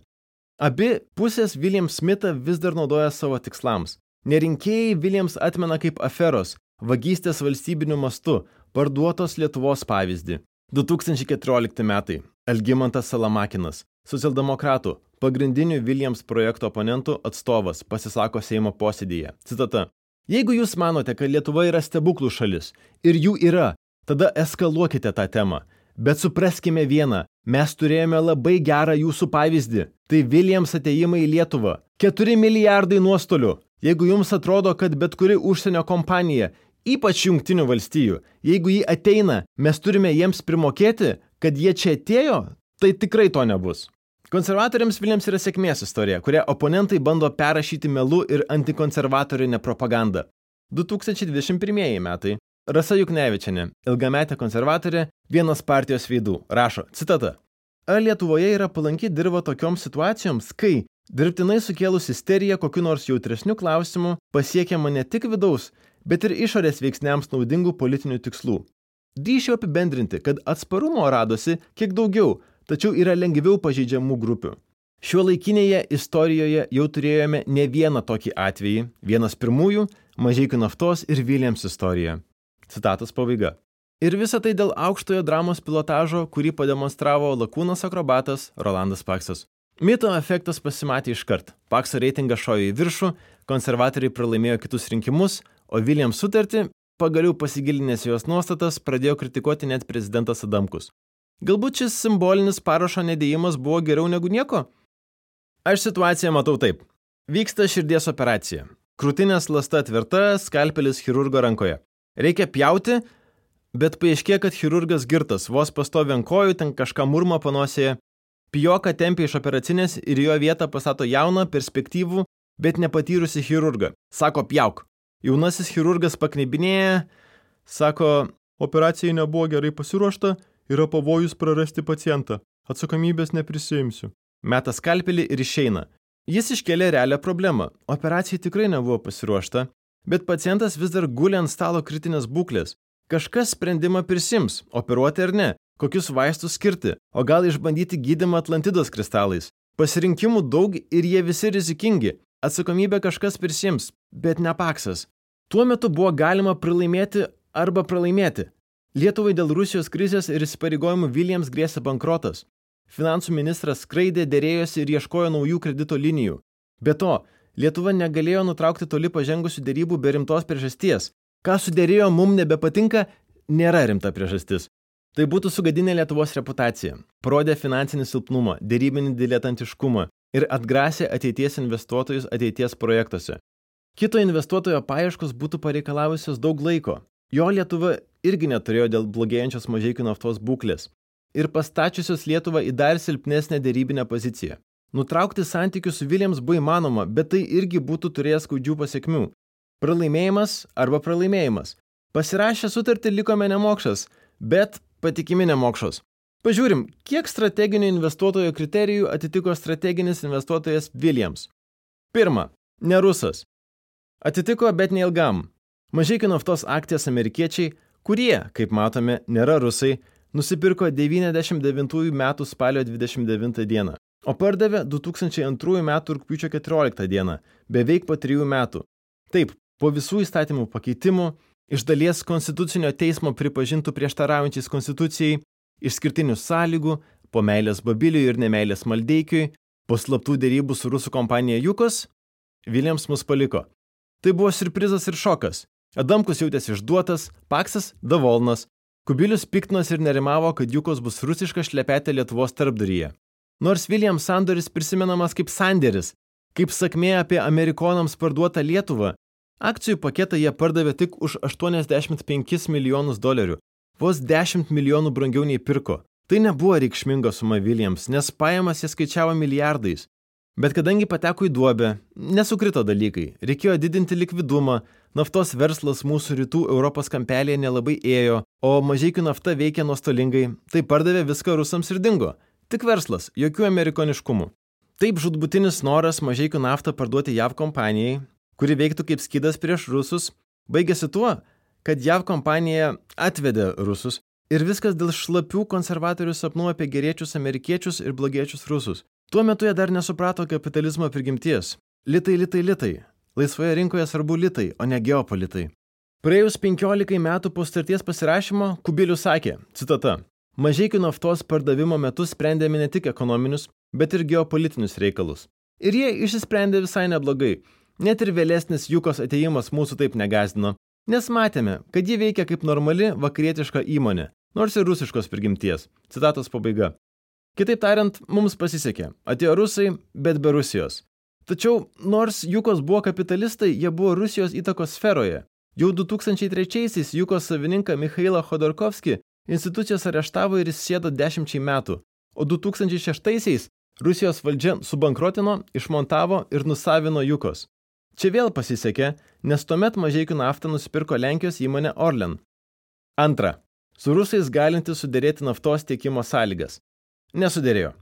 Abi pusės William Smithą vis dar naudoja savo tikslams. Nerinkėjai Williams atmena kaip aferos, vagystės valstybiniu mastu, parduotos Lietuvos pavyzdį. 2014 metai. Elgimantas Salamakinas socialdemokratų pagrindinių Williams projekto oponentų atstovas, pasisako Seimo posėdėje. Citata. Jeigu jūs manote, kad Lietuva yra stebuklų šalis ir jų yra, tada eskaluokite tą temą. Bet supraskime vieną, mes turėjome labai gerą jūsų pavyzdį. Tai Williams ateimai į Lietuvą. 4 milijardai nuostolių. Jeigu jums atrodo, kad bet kuri užsienio kompanija, ypač jungtinių valstijų, jeigu jį ateina, mes turime jiems primokėti, kad jie čia atėjo, tai tikrai to nebus. Konservatoriams Viljams yra sėkmės istorija, kurią oponentai bando perrašyti melu ir antikonservatorinę propagandą. 2021 metai. Rasa Juknevičianė, ilgametė konservatorė, vienas partijos veidų, rašo, citata. Ar Lietuvoje yra palanki dirba tokioms situacijoms, kai dirbtinai sukėlus isteriją kokiu nors jautresniu klausimu pasiekiama ne tik vidaus, bet ir išorės veiksniams naudingų politinių tikslų. Dyšiu apibendrinti, kad atsparumo radosi kiek daugiau, tačiau yra lengviau pažeidžiamų grupių. Šio laikinėje istorijoje jau turėjome ne vieną tokį atvejį, vienas pirmųjų - Mažiekių naftos ir Williams istorija. Citatos pabaiga. Ir visa tai dėl aukštojo dramos pilotažo, kurį pademonstravo lakūnas akrobatas Rolandas Paksas. Mito efektas pasimatė iškart. Pakso reitingas šojo į viršų, konservatoriai pralaimėjo kitus rinkimus, o Williams sutartį, pagaliau pasigilinęs jos nuostatas, pradėjo kritikuoti net prezidentas Adamkus. Galbūt šis simbolinis parašo nedėjimas buvo geriau negu nieko? Aš situaciją matau taip. Vyksta širdies operacija. Krūtinės lasta tvirta, skalpelis chirurgo rankoje. Reikia pjauti, bet paaiškė, kad chirurgas girtas, vos pastovi ant kojų, ten kažką murma panosėje. Pijoka tempia iš operacinės ir jo vietą pastato jauną, perspektyvų, bet nepatyrusi chirurgą. Sako, pjauk. Jaunasis chirurgas paknebinėja, sako, operacijai nebuvo gerai pasiruošta, yra pavojus prarasti pacientą. Atsakomybės neprisimsiu. Metas kalpelį ir išeina. Jis iškėlė realią problemą. Operacijai tikrai nebuvo pasiruošta, bet pacientas vis dar guli ant stalo kritinės būklės. Kažkas sprendimą prisims, operuoti ar ne, kokius vaistus skirti, o gal išbandyti gydimą Atlantidos kristalais. Pasirinkimų daug ir jie visi rizikingi. Atsakomybę kažkas prisims, bet ne paksas. Tuo metu buvo galima pralaimėti arba pralaimėti. Lietuvai dėl Rusijos krizės ir įsipareigojimų Viljams grėsė bankrotas. Finansų ministras skraidė, dėrėjosi ir ieškojo naujų kredito linijų. Be to, Lietuva negalėjo nutraukti toli pažengusių dėrybų be rimtos priežasties. Ką sudėrėjo mum nebepatinka, nėra rimta priežastis. Tai būtų sugadinę Lietuvos reputaciją, parodė finansinį silpnumą, dėrybinį diletantiškumą ir atgrasė ateities investuotojus ateities projektuose. Kito investuotojo paieškos būtų pareikalavusios daug laiko. Jo Lietuva irgi neturėjo dėl blogėjančios mažiekių naftos būklės ir pastačiusios Lietuvą į dar silpnesnę dėrybinę poziciją. Nutraukti santykius su Viljams buvo įmanoma, bet tai irgi būtų turėjęs skaudžių pasiekmių. Pralaimėjimas arba pralaimėjimas. Pasirašę sutartį likome nemokšas, bet patikimi nemokšos. Pažiūrim, kiek strateginių investuotojo kriterijų atitiko strateginis investuotojas Williams. Pirma, ne rusas. Atitiko, bet neilgam. Mažiekių naftos akcijas amerikiečiai, kurie, kaip matome, nėra rusai, nusipirko 99 metų spalio 29 dieną, o pardavė 2002 metų rūpiučio 14 dieną, beveik po trijų metų. Taip, po visų įstatymų pakeitimų, iš dalies konstitucinio teismo pripažintų prieštaraujančiais konstitucijai, išskirtinių sąlygų, po meilės babiliui ir nemeilės maldeikiui, po slaptų dėrybų su rusų kompanija Jukos, Viljams mus paliko. Tai buvo surprizas ir šokas. Adamkus jautėsi išduotas, Paksas - Davolnas, Kubilius piktinos ir nerimavo, kad Jukos bus rusiška šlepetė Lietuvos tarpdaryje. Nors Williams sandoris prisimenamas kaip sanderis, kaip sakmė apie amerikonams parduotą Lietuvą, akcijų paketą jie pardavė tik už 85 milijonus dolerių, vos 10 milijonų brangiau nei pirko. Tai nebuvo reikšminga suma Williams, nes pajamas jie skaičiavo milijardais. Bet kadangi pateko į duobę, nesukrito dalykai, reikėjo didinti likvidumą, naftos verslas mūsų rytų Europos kampelėje nelabai ėjo, o mažiekių nafta veikė nuostolingai, tai pardavė viską rusams ir dingo. Tik verslas, jokių amerikoniškumų. Taip žudbutinis noras mažiekių naftą parduoti JAV kompanijai, kuri veiktų kaip skydas prieš rusus, baigėsi tuo, kad JAV kompanija atvedė rusus ir viskas dėl šlapių konservatorių sapnų apie geriečius amerikiečius ir blogiečius rusus. Tuo metu jie dar nesuprato kapitalizmo prigimties. Litai, litai, litai. Laisvoje rinkoje svarbu litai, o ne geopolitai. Praėjus 15 metų po starties pasirašymo, Kubilius sakė, citata, Mažiekių naftos pardavimo metu sprendėme ne tik ekonominius, bet ir geopolitinius reikalus. Ir jie išsisprendė visai neblogai. Net ir vėlesnis Jukos ateimas mūsų taip negazdino, nes matėme, kad ji veikia kaip normali vakarietiška įmonė, nors ir rusiškos prigimties. Citatos pabaiga. Kitaip tariant, mums pasisekė. Atėjo rusai, bet be Rusijos. Tačiau, nors Jukos buvo kapitalistai, jie buvo Rusijos įtakos sferoje. Jau 2003-aisiais Jukos savininką Mikhailą Khodorkovskį institucijos areštavo ir jis sėdo dešimčiai metų, o 2006-aisiais Rusijos valdžia subankrotino, išmontavo ir nusavino Jukos. Čia vėl pasisekė, nes tuomet mažiekių naftą nusipirko Lenkijos įmonė Orlen. Antra. Su rusais galinti sudėrėti naftos tiekimo sąlygas. Nesudėrėjo.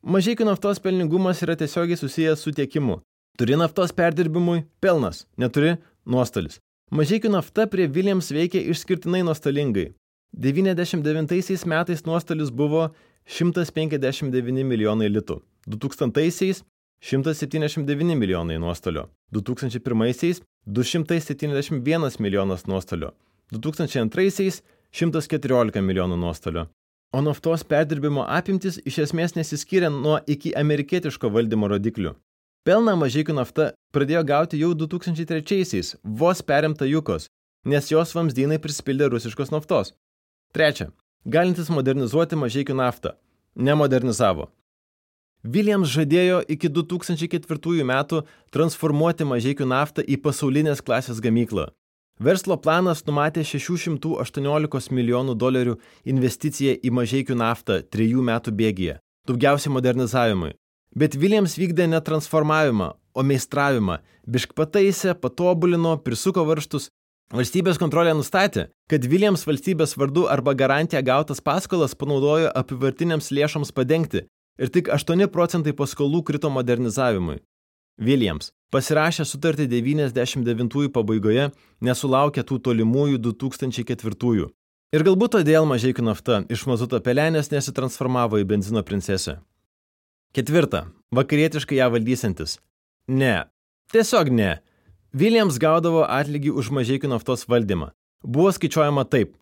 Mažiekių naftos pelningumas yra tiesiogiai susijęs su tiekimu. Turi naftos perdirbimui – pelnas, neturi – nuostolis. Mažiekių nafta prie Williams veikia išskirtinai nuostolingai. 99 metais nuostolis buvo 159 milijonai litų, 2000-aisiais 179 milijonai nuostolio, 2001-aisiais 271 milijonas nuostolio, 2002-aisiais 114 milijonų nuostolio. O naftos perdirbimo apimtis iš esmės nesiskiria nuo iki amerikietiško valdymo rodiklių. Pelną mažiekių nafta pradėjo gauti jau 2003-aisiais, vos perimta Jukos, nes jos vamzdynai prisipildė rusiškos naftos. Trečia. Galintis modernizuoti mažiekių naftą. Nemodernizavo. Williams žadėjo iki 2004 metų transformuoti mažiekių naftą į pasaulinės klasės gamyklą. Verslo planas numatė 618 milijonų dolerių investiciją į mažiekių naftą trijų metų bėgyje, daugiausiai modernizavimui. Bet Williams vykdė ne transformavimą, o meistravimą, bišk pataisė, patobulino, prisuko varštus. Valstybės kontrolė nustatė, kad Williams valstybės vardu arba garantiją gautas paskolas panaudojo apivartiniams lėšoms padengti ir tik 8 procentai paskolų krito modernizavimui. Williams pasirašė sutartį 99 pabaigoje, nesulaukė tų tolimųjų 2004. Ir galbūt todėl mažiekių nafta iš mazuto pelenės nesitransformavo į benzino princesę. Ketvirta. Vakarietiškai ją valdysantis. Ne. Tiesiog ne. Williams gaudavo atlygį už mažiekių naftos valdymą. Buvo skaičiuojama taip.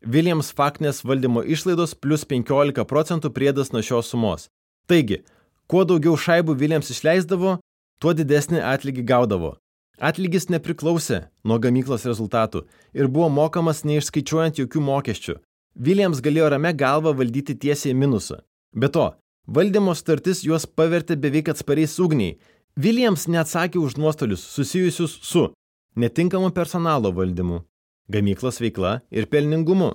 Williams faktinės valdymo išlaidos plus 15 procentų priedas nuo šios sumos. Taigi, kuo daugiau šaibų Williams išleisdavo, tuo didesnį atlygį gaudavo. Atlygis nepriklausė nuo gamyklos rezultatų ir buvo mokamas neišskaičiuojant jokių mokesčių. Williams galėjo rame galvą valdyti tiesiai minusą. Be to, valdymo startis juos pavertė beveik atspariais ugniai. Williams neatsakė už nuostolius susijusius su netinkamu personalo valdymu, gamyklos veikla ir pelningumu,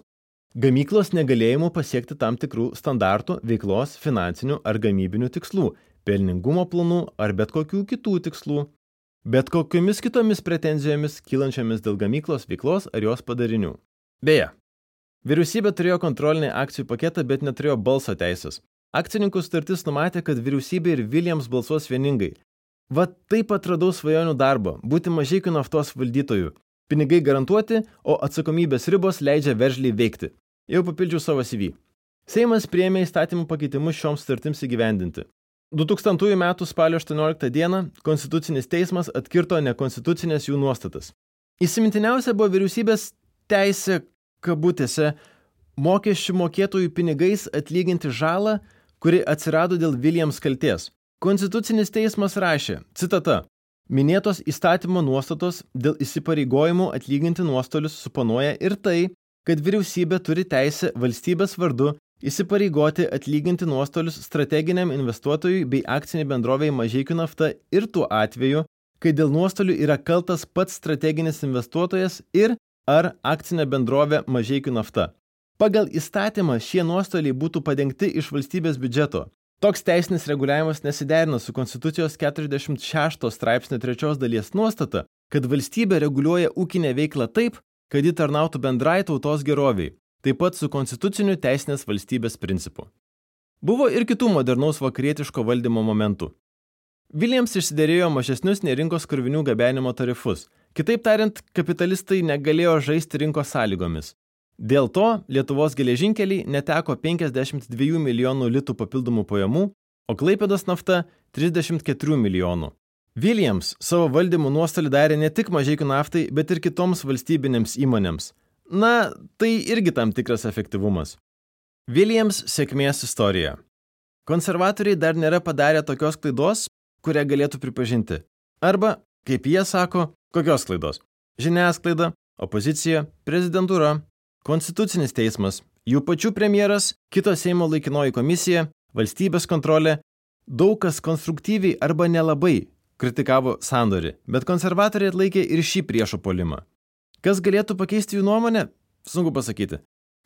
gamyklos negalėjimu pasiekti tam tikrų standartų veiklos, finansinių ar gamybinių tikslų, pelningumo planų ar bet kokių kitų tikslų, bet kokiomis kitomis pretenzijomis kylančiamis dėl gamyklos veiklos ar jos padarinių. Beje, vyriausybė turėjo kontrolinį akcijų paketą, bet neturėjo balso teisės. Akcininkų sutartis numatė, kad vyriausybė ir Williams balsuos vieningai. Va taip atradau svajonių darbą - būti mažiekių naftos valdytojų. Pinigai garantuoti, o atsakomybės ribos leidžia veržliai veikti. Jau papildžiau savo CV. Seimas priėmė įstatymų pakeitimus šioms sutartims įgyvendinti. 2000 m. spalio 18 d. Konstitucinis teismas atkirto nekonstitucinės jų nuostatas. Įsimintiniausia buvo vyriausybės teisė, kabutėse, mokesčių mokėtojų pinigais atlyginti žalą, kuri atsirado dėl Williams kalties. Konstitucinis teismas rašė, citata, minėtos įstatymo nuostatos dėl įsipareigojimų atlyginti nuostolius suponuoja ir tai, kad vyriausybė turi teisę valstybės vardu įsipareigoti atlyginti nuostolius strateginiam investuotojui bei akciniai bendroviai mažiekių nafta ir tuo atveju, kai dėl nuostolių yra kaltas pats strateginis investuotojas ir ar akcinė bendrovė mažiekių nafta. Pagal įstatymą šie nuostoliai būtų padengti iš valstybės biudžeto. Toks teisinis reguliavimas nesiderina su Konstitucijos 46 straipsnio trečios dalies nuostata, kad valstybė reguliuoja ūkinę veiklą taip, kad ji tarnautų bendrai tautos geroviai taip pat su konstituciniu teisinės valstybės principu. Buvo ir kitų modernaus vakarietiško valdymo momentų. Williams išsiderėjo mažesnius nei rinkos krovinių gabenimo tarifus. Kitaip tariant, kapitalistai negalėjo žaisti rinkos sąlygomis. Dėl to Lietuvos geležinkeliai neteko 52 milijonų litų papildomų pajamų, o Klaipėdos nafta 34 milijonų. Williams savo valdymų nuostolį darė ne tik mažiekių naftai, bet ir kitoms valstybinėms įmonėms – Na, tai irgi tam tikras efektyvumas. Williams sėkmės istorija. konservatoriai dar nėra padarę tokios klaidos, kurią galėtų pripažinti. Arba, kaip jie sako, kokios klaidos? Žiniasklaida, opozicija, prezidentūra, konstitucinis teismas, jų pačių premjeras, kito Seimo laikinoji komisija, valstybės kontrolė, daug kas konstruktyviai arba nelabai kritikavo sandorį, bet konservatoriai atlaikė ir šį priešo polimą. Kas galėtų pakeisti jų nuomonę? Sunku pasakyti.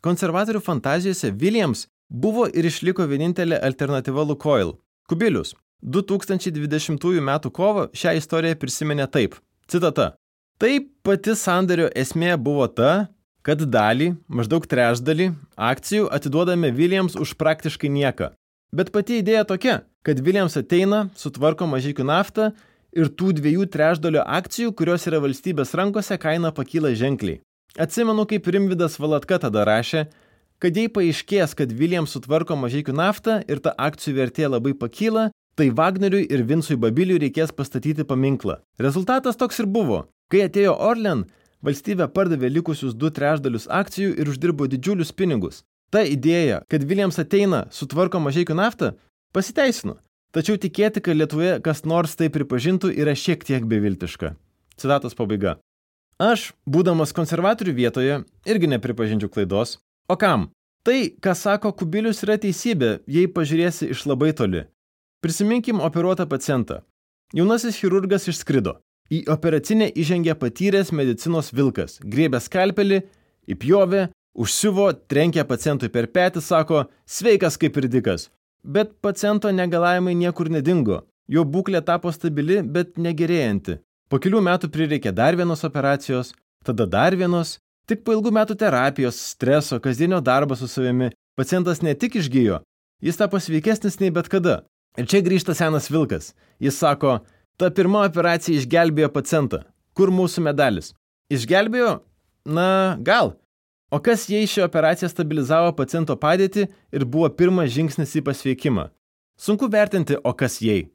Konservatorių fantazijose Williams buvo ir išliko vienintelė alternatyva Lukoil - Kubilius. 2020 m. kovo šią istoriją prisiminė taip. Citata. Taip pati sandario esmė buvo ta, kad dalį, maždaug trečdalį, akcijų atiduodame Williams už praktiškai nieką. Bet pati idėja tokia, kad Williams ateina, sutvarko mažykių naftą ir tų dviejų trečdalio akcijų, kurios yra valstybės rankose, kaina pakyla ženkliai. Atsimenu, kaip Rimvidas Valatka tada rašė, kad jei paaiškės, kad Williams sutvarko mažykių naftą ir ta akcijų vertė labai pakyla, tai Wagneriui ir Vinsui Babiliui reikės pastatyti paminklą. Rezultatas toks ir buvo. Kai atėjo Orlen, valstybė pardavė likusius du trečdalius akcijų ir uždirbo didžiulius pinigus. Ta idėja, kad Williams ateina, sutvarko mažykių naftą, pasiteisino. Tačiau tikėti, kad Lietuvoje kas nors tai pripažintų, yra šiek tiek beviltiška. Citatos pabaiga. Aš, būdamas konservatorių vietoje, irgi nepripažinčiau klaidos. O kam? Tai, ką sako Kubilius, yra teisybė, jei pažiūrėsi iš labai toli. Prisiminkim operuotą pacientą. Jaunasis chirurgas išskrido. Į operacinę įžengė patyręs medicinos vilkas, griebė skalpelį, įpjovė, užsiuvo, trenkė pacientui per petį, sako, sveikas kaip ir dikas. Bet paciento negalavimai niekur nedingo. Jo būklė tapo stabili, bet negerėjanti. Po kelių metų prireikė dar vienos operacijos, tada dar vienos. Tik po ilgų metų terapijos, streso, kasdienio darbo su savimi pacientas ne tik išgyjo, jis tapo sveikesnis nei bet kada. Ir čia grįžta senas vilkas. Jis sako, ta pirma operacija išgelbėjo pacientą. Kur mūsų medalis? Išgelbėjo? Na, gal. O kas jei ši operacija stabilizavo paciento padėtį ir buvo pirmas žingsnis į pasveikimą? Sunku vertinti, o kas jei.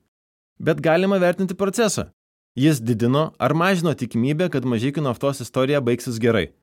Bet galima vertinti procesą. Jis didino ar mažino tikimybę, kad mažykių naftos istorija baigsis gerai.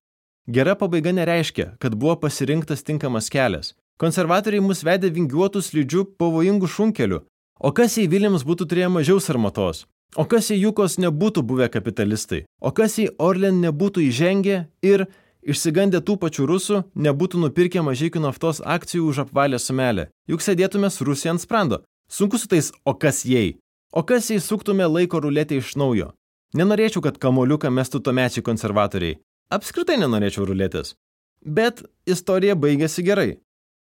Gera pabaiga nereiškia, kad buvo pasirinktas tinkamas kelias. Konservatoriai mus vedė vingiuotų slidžių pavojingų šunkelių. O kas jei Viljams būtų turėję mažiau sarmatos? O kas jei Jukos nebūtų buvę kapitalistai? O kas jei Orlen nebūtų įžengę ir Išsigandę tų pačių rusų nebūtų nupirkę mažykių naftos akcijų už apvalę sumelę, juk sėdėtume su Rusija ant sprando. Sunku su tais, o kas jei? O kas jei suktume laiko ruletę iš naujo? Nenorėčiau, kad kamoliuką mestų tuomečiai konservatoriai. Apskritai nenorėčiau ruletės. Bet istorija baigėsi gerai.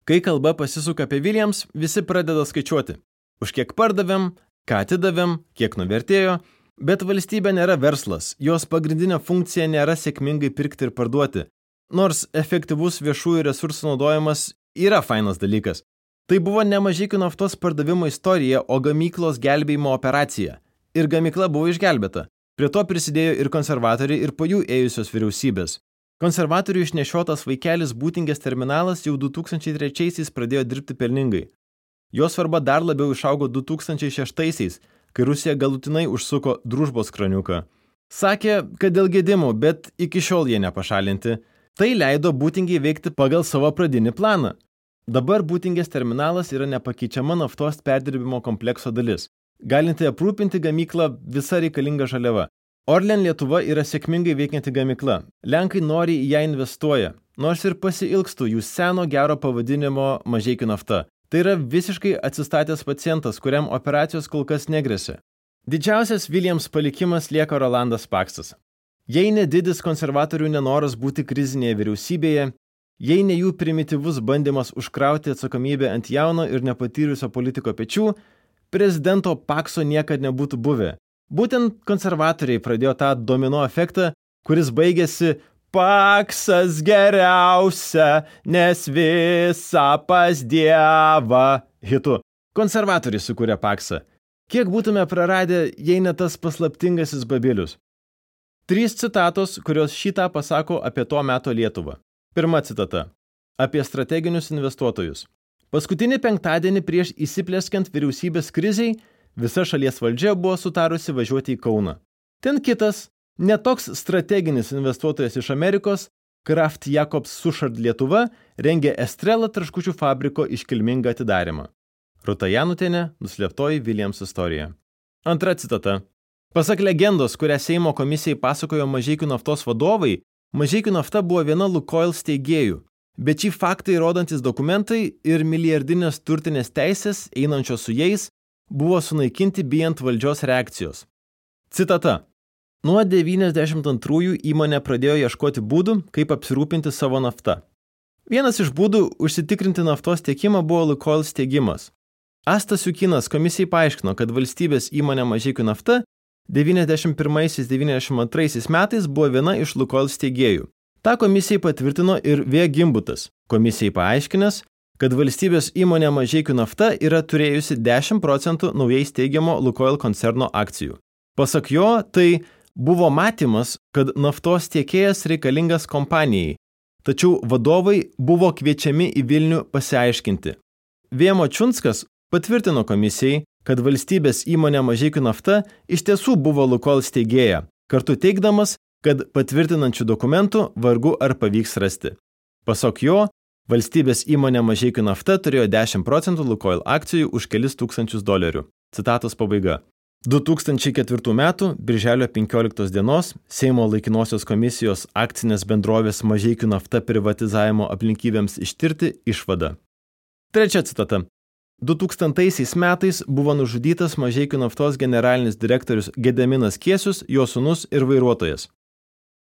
Kai kalba pasisuka apie Williams, visi pradeda skaičiuoti. Už kiek pardavėm, ką atidavėm, kiek nuvertėjo, Bet valstybė nėra verslas, jos pagrindinė funkcija nėra sėkmingai pirkti ir parduoti. Nors efektyvus viešųjų resursų naudojimas yra fainas dalykas. Tai buvo ne mažykių naftos pardavimo istorija, o gamyklos gelbėjimo operacija. Ir gamykla buvo išgelbėta. Prie to prisidėjo ir konservatoriai, ir po jų ėjusios vyriausybės. Konservatorių išnešiotas vaikelis būtingės terminalas jau 2003-aisiais pradėjo dirbti pelningai. Jo svarba dar labiau išaugo 2006-aisiais, kai Rusija galutinai užsuko družbos kraniuką. Sakė, kad dėl gedimų, bet iki šiol jie nepašalinti. Tai leido būtingiai veikti pagal savo pradinį planą. Dabar būtingės terminalas yra nepakeičiama naftos perdirbimo komplekso dalis, galinti aprūpinti gamyklą visą reikalingą žaliavą. Orlen Lietuva yra sėkmingai veikianti gamykla. Lenkai nori į ją investuoja, nors ir pasilgstų jų seno gero pavadinimo mažiekių nafta. Tai yra visiškai atsistatęs pacientas, kuriam operacijos kol kas negrėsia. Didžiausias Williams palikimas lieka Rolandas Paksas. Jei nedidis konservatorių nenoras būti krizinėje vyriausybėje, jei ne jų primityvus bandymas užkrauti atsakomybę ant jauno ir nepatyrusio politiko pečių, prezidento Pakso niekada nebūtų buvę. Būtent konservatoriai pradėjo tą domino efektą, kuris baigėsi paksas geriausia, nes visa pas Dievą. Hitu. Konservatoriai sukūrė paksą. Kiek būtume praradę, jei ne tas paslaptingasis babilius? Trys citatos, kurios šitą pasako apie to meto Lietuvą. Pirma citata. Apie strateginius investuotojus. Paskutinį penktadienį prieš įsiplėskiant vyriausybės kriziai, visa šalies valdžia buvo sutarusi važiuoti į Kauną. Ten kitas, Netoks strateginis investuotojas iš Amerikos, Kraft Jacobs Sušard Lietuva, rengė Estrela traškučių fabriko iškilmingą atidarimą. Ruta Janutinė, nuslėptoji Williams istorija. Antra citata. Pasak legendos, kurią Seimo komisijai pasakojo Mažiekių naftos vadovai, Mažiekių nafta buvo viena Lukoil steigėjų, bet šį faktą įrodantis dokumentai ir milijardinės turtinės teisės, einančios su jais, buvo sunaikinti bijant valdžios reakcijos. Citata. Nuo 92 įmonė pradėjo ieškoti būdų, kaip apsirūpinti savo naftą. Vienas iš būdų užsitikrinti naftos tiekimą buvo Lukoil steigimas. Astas Jukinas komisijai paaiškino, kad valstybės įmonė Mažiekių nafta 91-92 metais buvo viena iš Lukoil steigėjų. Ta komisijai patvirtino ir V. Gimbutas, komisijai paaiškinęs, kad valstybės įmonė Mažiekių nafta yra turėjusi 10 procentų naujai steigiamo Lukoil koncerno akcijų. Pasak jo, tai buvo matymas, kad naftos tiekėjas reikalingas kompanijai, tačiau vadovai buvo kviečiami į Vilnių pasiaiškinti. Vėmo Čiunskas patvirtino komisijai, kad valstybės įmonė Mažiekių nafta iš tiesų buvo Lukol steigėja, kartu teikdamas, kad patvirtinančių dokumentų vargu ar pavyks rasti. Pasak jo, valstybės įmonė Mažiekių nafta turėjo 10 procentų Lukoil akcijų už kelis tūkstančius dolerių. Citatos pabaiga. 2004 m. birželio 15 dienos Seimo laikinosios komisijos akcinės bendrovės Mažiekių nafta privatizavimo aplinkybėms ištirti išvada. Trečia citata. 2000 metais buvo nužudytas Mažiekių naftos generalinis direktorius Gedeminas Kiesius, jo sunus ir vairuotojas.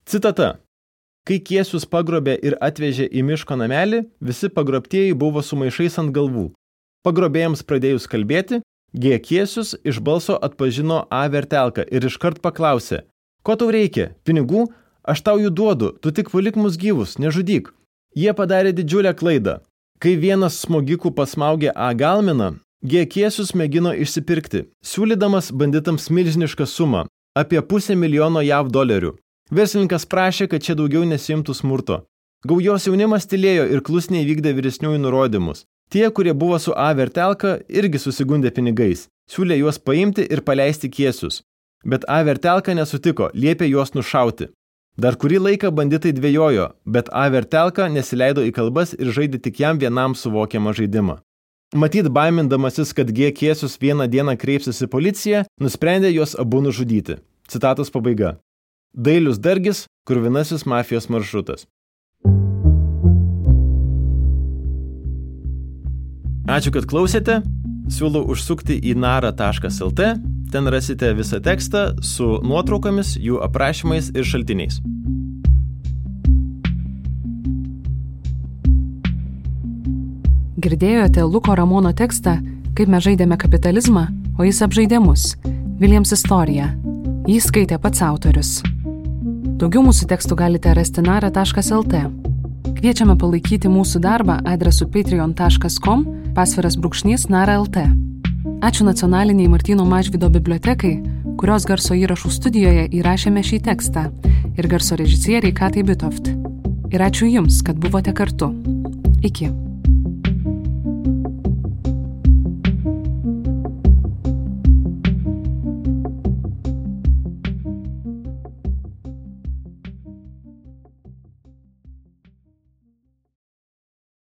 Citata. Kai Kiesius pagrobė ir atvežė į miško namelį, visi pagrobtieji buvo su maišais ant galvų. Pagrobėjams pradėjus kalbėti, G. Kiesius iš balso atpažino A. Vertelką ir iškart paklausė, ko tau reikia, pinigų, aš tau jų duodu, tu tik palik mus gyvus, nežudyk. Jie padarė didžiulę klaidą. Kai vienas smogikų pasmaugė A galminą, G. Kiesius mėgino išsipirkti, siūlydamas banditams milžinišką sumą - apie pusę milijono JAV dolerių. Verslininkas prašė, kad čia daugiau nesimtų smurto. Gaujos jaunimas tylėjo ir klusniai vykdė vyresniųjų nurodymus. Tie, kurie buvo su A vertelka, irgi susigundė pinigais, siūlė juos paimti ir paleisti kiesius. Bet A vertelka nesutiko, liepė juos nušauti. Dar kurį laiką banditai dvėjojo, bet A vertelka nesileido į kalbas ir žaidė tik jam vienam suvokiamą žaidimą. Matyt, baimindamasis, kad G. Kiesius vieną dieną kreipsis į policiją, nusprendė juos abu nužudyti. Citatos pabaiga. Dailius Dargis, kurvinasis mafijos maršrutas. Ačiū, kad klausėte. Siūlau užsukti į nara.lt, ten rasite visą tekstą su nuotraukomis, jų aprašymais ir šaltiniais. Girdėjote Luko Ramono tekstą, kaip mes žaidėme kapitalizmą, o jis apžaidė mus. Viljams istorija. Jį skaitė pats autorius. Daugiau mūsų tekstų galite rasti nara.lt. Kviečiame palaikyti mūsų darbą adresu patreon.com pasviras brūkšnys nara.lt. Ačiū nacionaliniai Martino Mažvido bibliotekai, kurios garso įrašų studijoje įrašėme šį tekstą ir garso režisieriai Katai Bitoft. Ir ačiū Jums, kad buvote kartu. Iki.